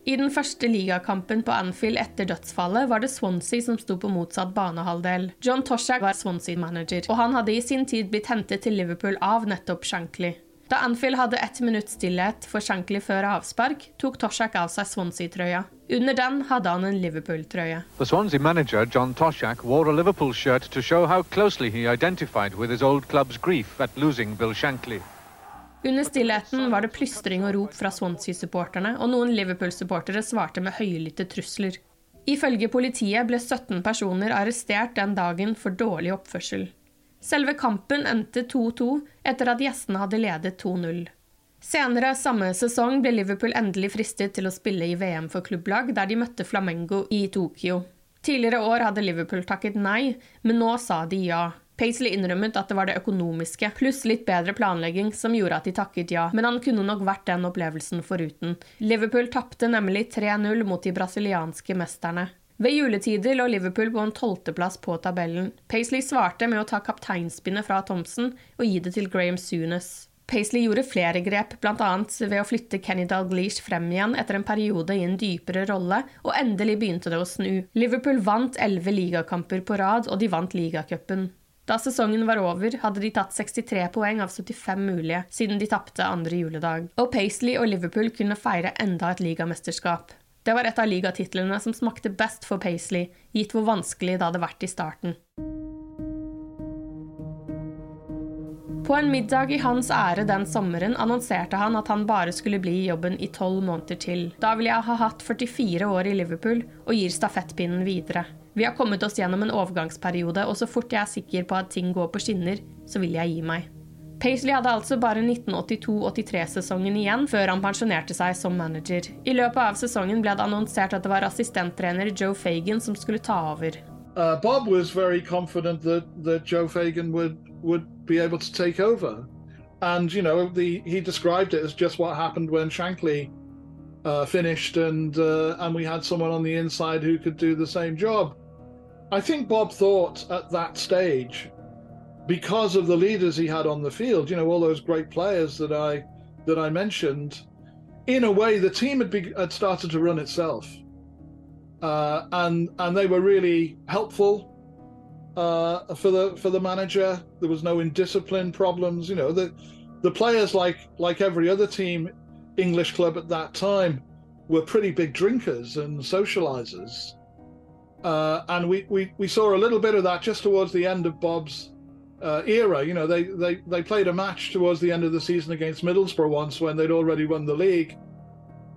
I den første ligakampen på Anfield etter dødsfallet var det Swansea som sto på motsatt banehalvdel. John Toshak var Swansea-manager, og han hadde i sin tid blitt hentet til Liverpool av nettopp Shankly. Da Anfield hadde ett minutts stillhet for Shankly før avspark, tok Toshak av seg Swansea-trøya. Under den hadde han en Liverpool-trøye. Swansea manager John Toshak wore a Liverpool shirt to show how closely he identified with his old club's grief at losing Bill Shankly. Under stillheten var det plystring og rop fra Swansea-supporterne, og noen Liverpool-supportere svarte med høylytte trusler. Ifølge politiet ble 17 personer arrestert den dagen for dårlig oppførsel. Selve kampen endte 2-2 etter at gjestene hadde ledet 2-0. Senere samme sesong ble Liverpool endelig fristet til å spille i VM for klubblag, der de møtte Flamengo i Tokyo. Tidligere år hadde Liverpool takket nei, men nå sa de ja. Paisley innrømmet at det var det økonomiske pluss litt bedre planlegging som gjorde at de takket ja, men han kunne nok vært den opplevelsen foruten. Liverpool tapte nemlig 3-0 mot de brasilianske mesterne. Ved juletider lå Liverpool på en tolvteplass på tabellen. Paisley svarte med å ta kapteinspinnet fra Thompson og gi det til Graham Sunes. Paisley gjorde flere grep, bl.a. ved å flytte Kenny Dalglish frem igjen etter en periode i en dypere rolle, og endelig begynte det å snu. Liverpool vant elleve ligakamper på rad, og de vant ligacupen. Da sesongen var over, hadde de tatt 63 poeng av 75 mulige, siden de tapte andre juledag. Og Paisley og Liverpool kunne feire enda et ligamesterskap. Det var et av ligatitlene som smakte best for Paisley, gitt hvor vanskelig det hadde vært i starten. På en middag i hans ære den sommeren annonserte han at han bare skulle bli i jobben i tolv måneder til. Da vil jeg ha hatt 44 år i Liverpool og gir stafettpinnen videre. Vi har kommet oss gjennom en overgangsperiode, og så fort jeg er sikker på at ting går på skinner, så vil jeg gi meg. Paisley hadde altså bare 1982-83-sesongen igjen før han pensjonerte seg som manager. I løpet av sesongen ble det annonsert at det var assistenttrener Joe Fagan som skulle ta over. Uh, Bob was very confident that, that Joe Fagan would, would be able to take over. And, you know, the, he described it as just what happened when Shankly uh, finished and, uh, and we had someone on the inside who could do the same job. I think Bob thought at that stage because of the leaders he had on the field, you know, all those great players that I that I mentioned, in a way, the team had, be, had started to run itself, uh, and and they were really helpful uh, for the for the manager. There was no indiscipline problems. You know, the the players like like every other team, English club at that time, were pretty big drinkers and socializers. Uh, and we, we, we saw a little bit of that just towards the end of Bob's uh, era. You know, they, they, they played a match towards the end of the season against Middlesbrough once when they'd already won the league.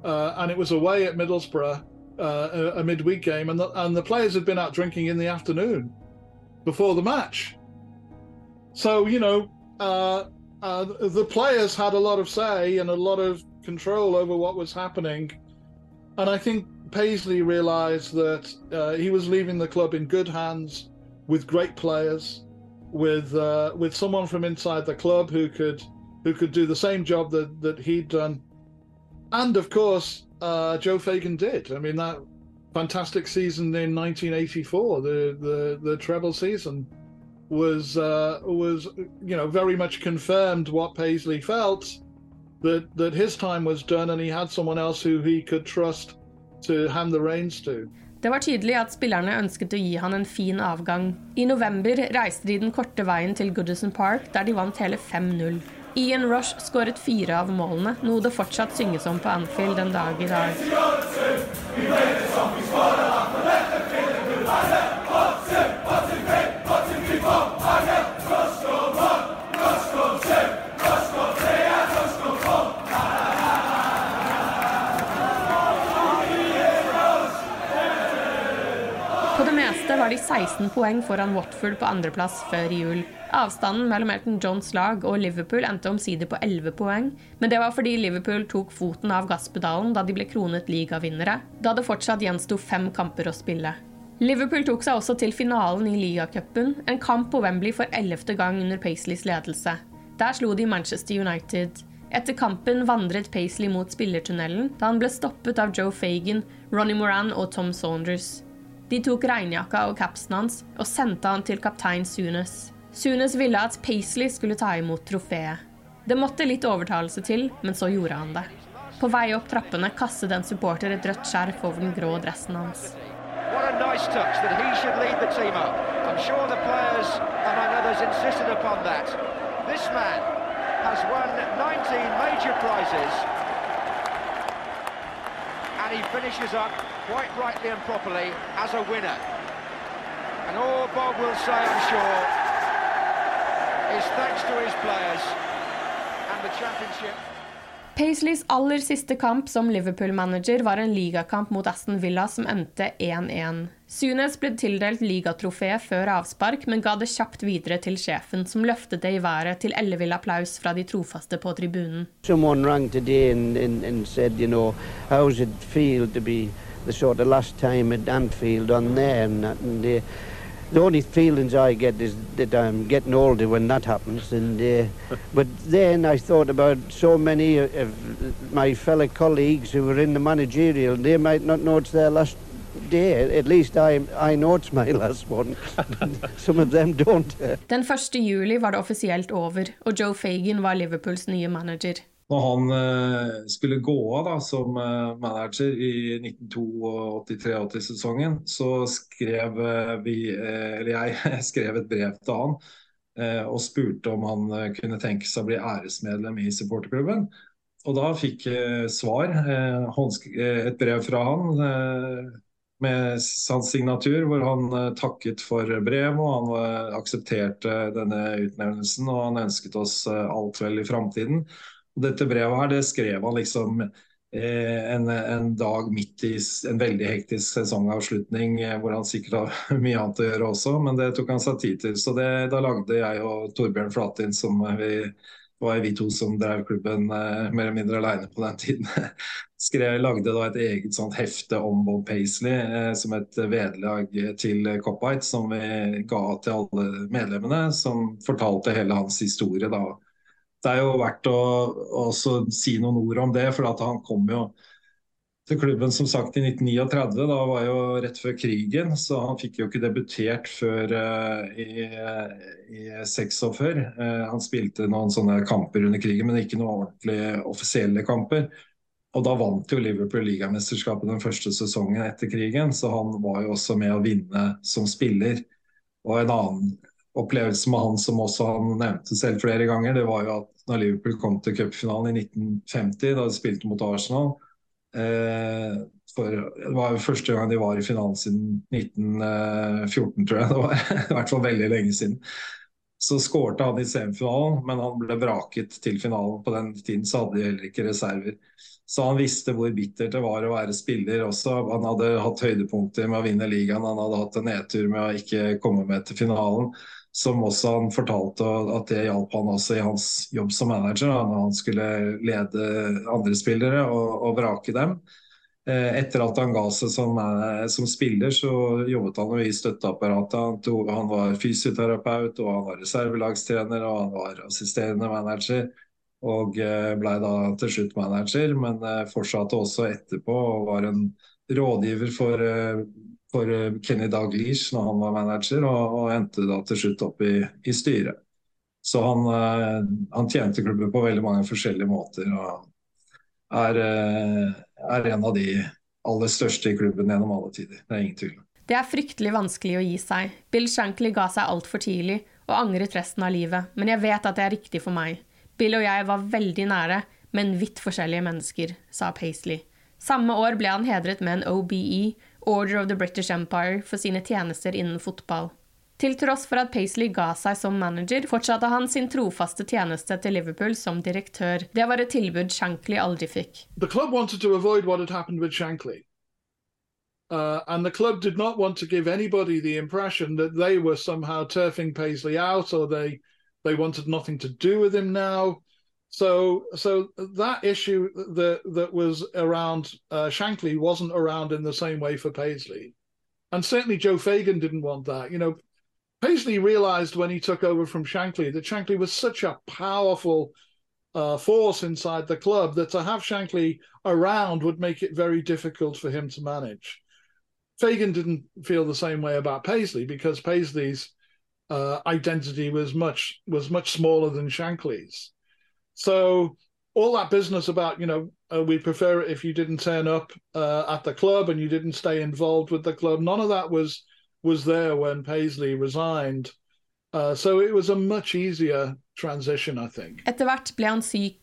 Uh, and it was away at Middlesbrough, uh, a, a midweek game, and the, and the players had been out drinking in the afternoon before the match. So, you know, uh, uh, the players had a lot of say and a lot of control over what was happening. And I think Paisley realized that uh, he was leaving the club in good hands with great players, with uh, with someone from inside the club who could who could do the same job that, that he'd done. And of course, uh, Joe Fagan did. I mean, that fantastic season in 1984, the, the, the treble season, was uh, was you know very much confirmed what Paisley felt that that his time was done, and he had someone else who he could trust to hand the reins to. Det var tydelig at spillerne ønsket å gi han en fin avgang. I november reiste de den korte veien til Goodison Park, der de vant hele 5-0. Ian Rush skåret fire av målene, noe det fortsatt synges om på Anfield den dag i dag. Var de 16 poeng foran Watford på andreplass før jul. Avstanden mellom Elton Johns lag og Liverpool endte omsider på 11 poeng, men det var fordi Liverpool tok foten av gasspedalen da de ble kronet ligavinnere, da det fortsatt gjensto fem kamper å spille. Liverpool tok seg også til finalen i ligacupen, en kamp på Wembley for ellevte gang under Paisleys ledelse. Der slo de Manchester United. Etter kampen vandret Paisley mot spillertunnelen da han ble stoppet av Joe Fagan, Ronny Moran og Tom Saunders. De tok regnjakka og capsen hans og sendte han til kaptein Sunes. Sunes ville at Paisley skulle ta imot trofeet. Det måtte litt overtalelse til, men så gjorde han det. På vei opp trappene kastet en supporter et rødt skjerf over den grå dressen hans. Nice sure players, among others, insisted upon that. This man has won 19 major prizes and he finishes up quite rightly and properly as a winner. And all Bob will say, I'm sure, is thanks to his players and the championship. Paisleys aller siste kamp som Liverpool-manager var en ligakamp mot Aston Villa som endte 1-1. Sunes ble tildelt ligatrofeet før avspark, men ga det kjapt videre til sjefen, som løftet det i været til ellevill applaus fra de trofaste på tribunen. Someone rang today and, and, and said, you know, how's it feel to be the sort of last time at Anfield on there and that, and uh, the only feelings I get is that I'm getting older when that happens. And uh, <laughs> but then I thought about so many of my fellow colleagues who were in the managerial. They might not know it's their last day. At least I I know it's my <laughs> last one. <laughs> Some of them don't. Den 1. juli var det offisielt over, og Joe Fagan var Liverpools nye manager. Når han eh, skulle gå av da, som eh, manager i 1982-83-sesongen, så skrev eh, vi, eller <laughs> jeg skrev et brev til han og spurte om han kunne tenke seg å bli æresmedlem i supporterklubben. Og da fikk jeg svar, et brev fra han med hans signatur, hvor han takket for brevet og han aksepterte denne utnevnelsen og han ønsket oss alt vel i framtiden. Dette brevet her, det skrev han liksom eh, en, en, dag midt i en veldig hektisk sesongavslutning, eh, hvor han sikkert har <laughs> mye annet å gjøre også, men det tok han seg tid til. Så det, da lagde jeg og Torbjørn Flatin, som vi var vi to som drev klubben eh, mer eller mindre alene på den tiden, <laughs> skrev, lagde da et eget sånt hefte om Bob Paisley eh, som et vedlag til Cop-White, som vi ga til alle medlemmene, som fortalte hele hans historie. da det er jo verdt å også si noen ord om det. For han kom jo til klubben som sagt i 1939. Da var jo rett før krigen, så han fikk jo ikke debutert før uh, i, i 46. Uh, han spilte noen sånne kamper under krigen, men ikke noen ordentlige offisielle kamper. Og da vant jo Liverpool ligamesterskapet den første sesongen etter krigen, så han var jo også med å vinne som spiller. Og en annen opplevelse med han som også han nevnte selv flere ganger, det var jo at når Liverpool kom til cupfinalen i 1950, da de spilte mot Arsenal, eh, for Det var jo første gang de var i finalen siden 1914, tror jeg. Det var <laughs> i hvert fall veldig lenge siden. Så skårte han i semifinalen, men han ble vraket til finalen. På den tiden så hadde de heller ikke reserver. Så han visste hvor bittert det var å være spiller også. Han hadde hatt høydepunkter med å vinne ligaen, han hadde hatt en nedtur med å ikke komme med til finalen. Som også han fortalte at det hjalp han også i hans jobb som manager, når han skulle lede andre spillere og, og vrake dem. Eh, etter at han ga seg som, eh, som, spiller, så jobbet han jo i støtteapparatet. Han, var fysioterapeut, og han var reservelagstrener og han var assisterende manager. Og eh, ble da til slutt manager, men fortsatte også etterpå og var en rådgiver for, for Kenny Dalglish når han var manager, og, og endte da til slutt opp i, i styret. Så han, han tjente klubben på veldig mange forskjellige måter. og er, er en av de aller største i klubben gjennom alle tider. Det er ingen tvil Det er fryktelig vanskelig å gi seg. Bill Shankly ga seg altfor tidlig og angret resten av livet, men jeg vet at det er riktig for meg. Bill og jeg var veldig nære, men vidt forskjellige mennesker, sa Paisley. Samme år ble han hedret med en OBE, Order of the British Empire, for sine tjenester innen fotball. Til tross for at Paisley ga seg som manager, fortsatte han sin trofaste tjeneste til Liverpool som direktør. Det var et tilbud Shankly aldri fikk. The club wanted to avoid what had happened with Shankly. Uh, and the club did not want to give anybody the impression that they were somehow turfing Paisley out or they they wanted nothing to do with him now. So so that issue that that was around uh, Shankly wasn't around in the same way for Paisley. And certainly Joe Fagan didn't want that. You know, Paisley realized when he took over from Shankly that Shankly was such a powerful uh, force inside the club that to have Shankly around would make it very difficult for him to manage. Fagan didn't feel the same way about Paisley because Paisley's uh, identity was much was much smaller than Shankly's. So all that business about you know uh, we prefer it if you didn't turn up uh, at the club and you didn't stay involved with the club. None of that was was there when Paisley resigned. Uh, so it was a much easier transition, I think. Etter hvert ble han syk.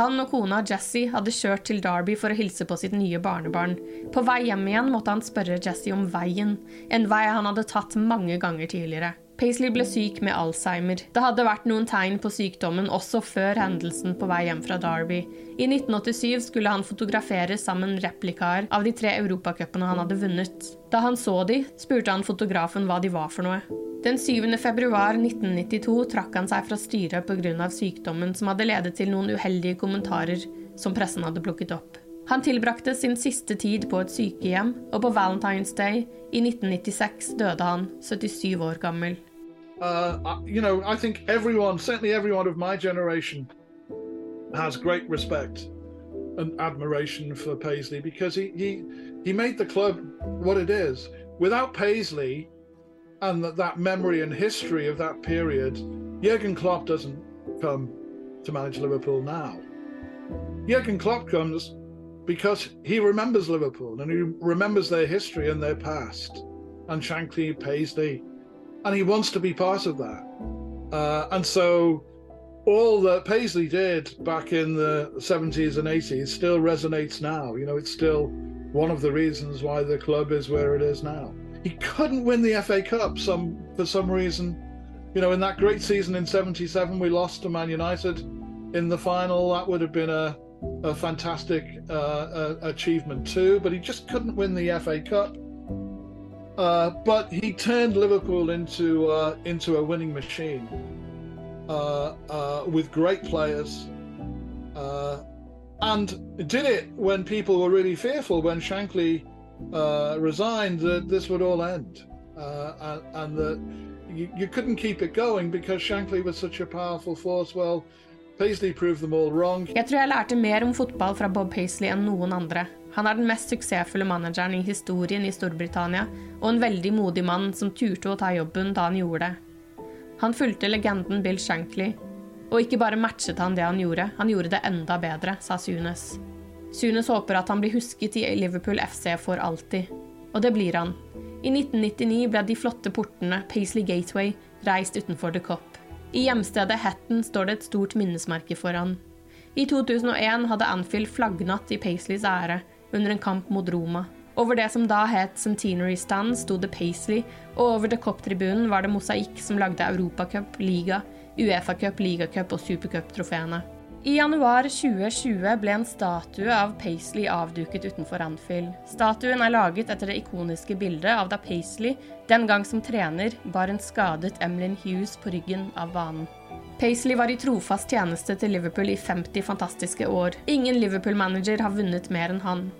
Han og kona Jessie hadde kjørt til Derby for å hilse på sitt nye barnebarn. På vei hjem igjen måtte han spørre Jessie om veien, en vei han hadde tatt mange ganger tidligere. Paisley ble syk med Alzheimer. Det hadde vært noen tegn på sykdommen også før hendelsen på vei hjem fra Derby. I 1987 skulle han fotografere sammen replikaer av de tre europacupene han hadde vunnet. Da han så de, spurte han fotografen hva de var for noe. Den 7. februar 1992 trakk han seg fra styret pga. sykdommen som hadde ledet til noen uheldige kommentarer som pressen hadde plukket opp. Han tilbrakte sin siste tid på et sykehjem, og på Valentine's Day i 1996 døde han, 77 år gammel. Uh, you know, I think everyone, certainly everyone of my generation, has great respect and admiration for Paisley because he he he made the club what it is. Without Paisley and that, that memory and history of that period, Jurgen Klopp doesn't come to manage Liverpool now. Jurgen Klopp comes because he remembers Liverpool and he remembers their history and their past, and Shankly, Paisley, and he wants to be part of that. Uh, and so all that Paisley did back in the 70s and 80s still resonates now. You know, it's still one of the reasons why the club is where it is now. He couldn't win the FA Cup some for some reason. You know, in that great season in 77, we lost to Man United in the final. That would have been a, a fantastic uh, uh, achievement too, but he just couldn't win the FA Cup. Uh, but he turned Liverpool into uh, into a winning machine uh, uh, with great players, and did it when people were really fearful. When Shankly resigned, that this would all end, and, and that you, you couldn't keep it going because Shankly was such a powerful force. Well, Paisley proved them all wrong. Jeg tror jeg lærte mer om fotball fra Bob Paisley enn noen andre. Han er den mest suksessfulle manageren i historien i Storbritannia, og en veldig modig mann som turte å ta jobben da han gjorde det. Han fulgte legenden Bill Shankly, og ikke bare matchet han det han gjorde, han gjorde det enda bedre, sa Sunes. Sunes håper at han blir husket i Liverpool FC for alltid. Og det blir han. I 1999 ble de flotte portene Paisley Gateway reist utenfor The Cop. I hjemstedet Hatton står det et stort minnesmerke for han. I 2001 hadde Anfield flaggnatt i Paisleys ære, under en kamp mot Roma. Over det som da het Centenary Stand, sto det Paisley, og over The Cop-tribunen var det mosaikk som lagde Europacup, liga, Uefa-cup, ligacup og supercup-trofeene. I januar 2020 ble en statue av Paisley avduket utenfor Anfield. Statuen er laget etter det ikoniske bildet av da Paisley, den gang som trener, bar en skadet Emlyn Hughes på ryggen av banen. Paisley var i trofast tjeneste til Liverpool i 50 fantastiske år. Ingen Liverpool-manager har vunnet mer enn han.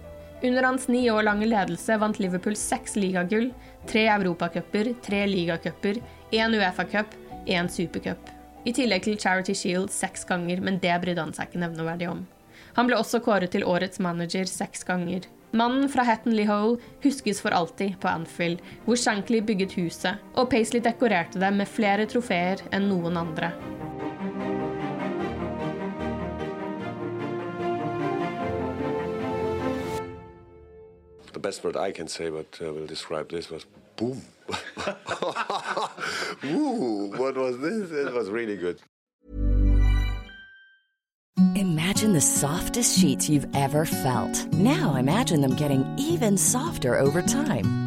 Under hans ni år lange ledelse vant Liverpool seks ligagull, tre europacuper, tre ligacuper, én Uefa-cup, én supercup. I tillegg til Charity Shield seks ganger, men det brydde han seg ikke nevneverdig om. Han ble også kåret til årets manager seks ganger. Mannen fra Hattonley Hole huskes for alltid på Anfield, hvor Shankly bygget huset, og Paisley dekorerte det med flere trofeer enn noen andre. Best word I can say, but uh, will describe this was boom. <laughs> Ooh, what was this? It was really good. Imagine the softest sheets you've ever felt. Now imagine them getting even softer over time.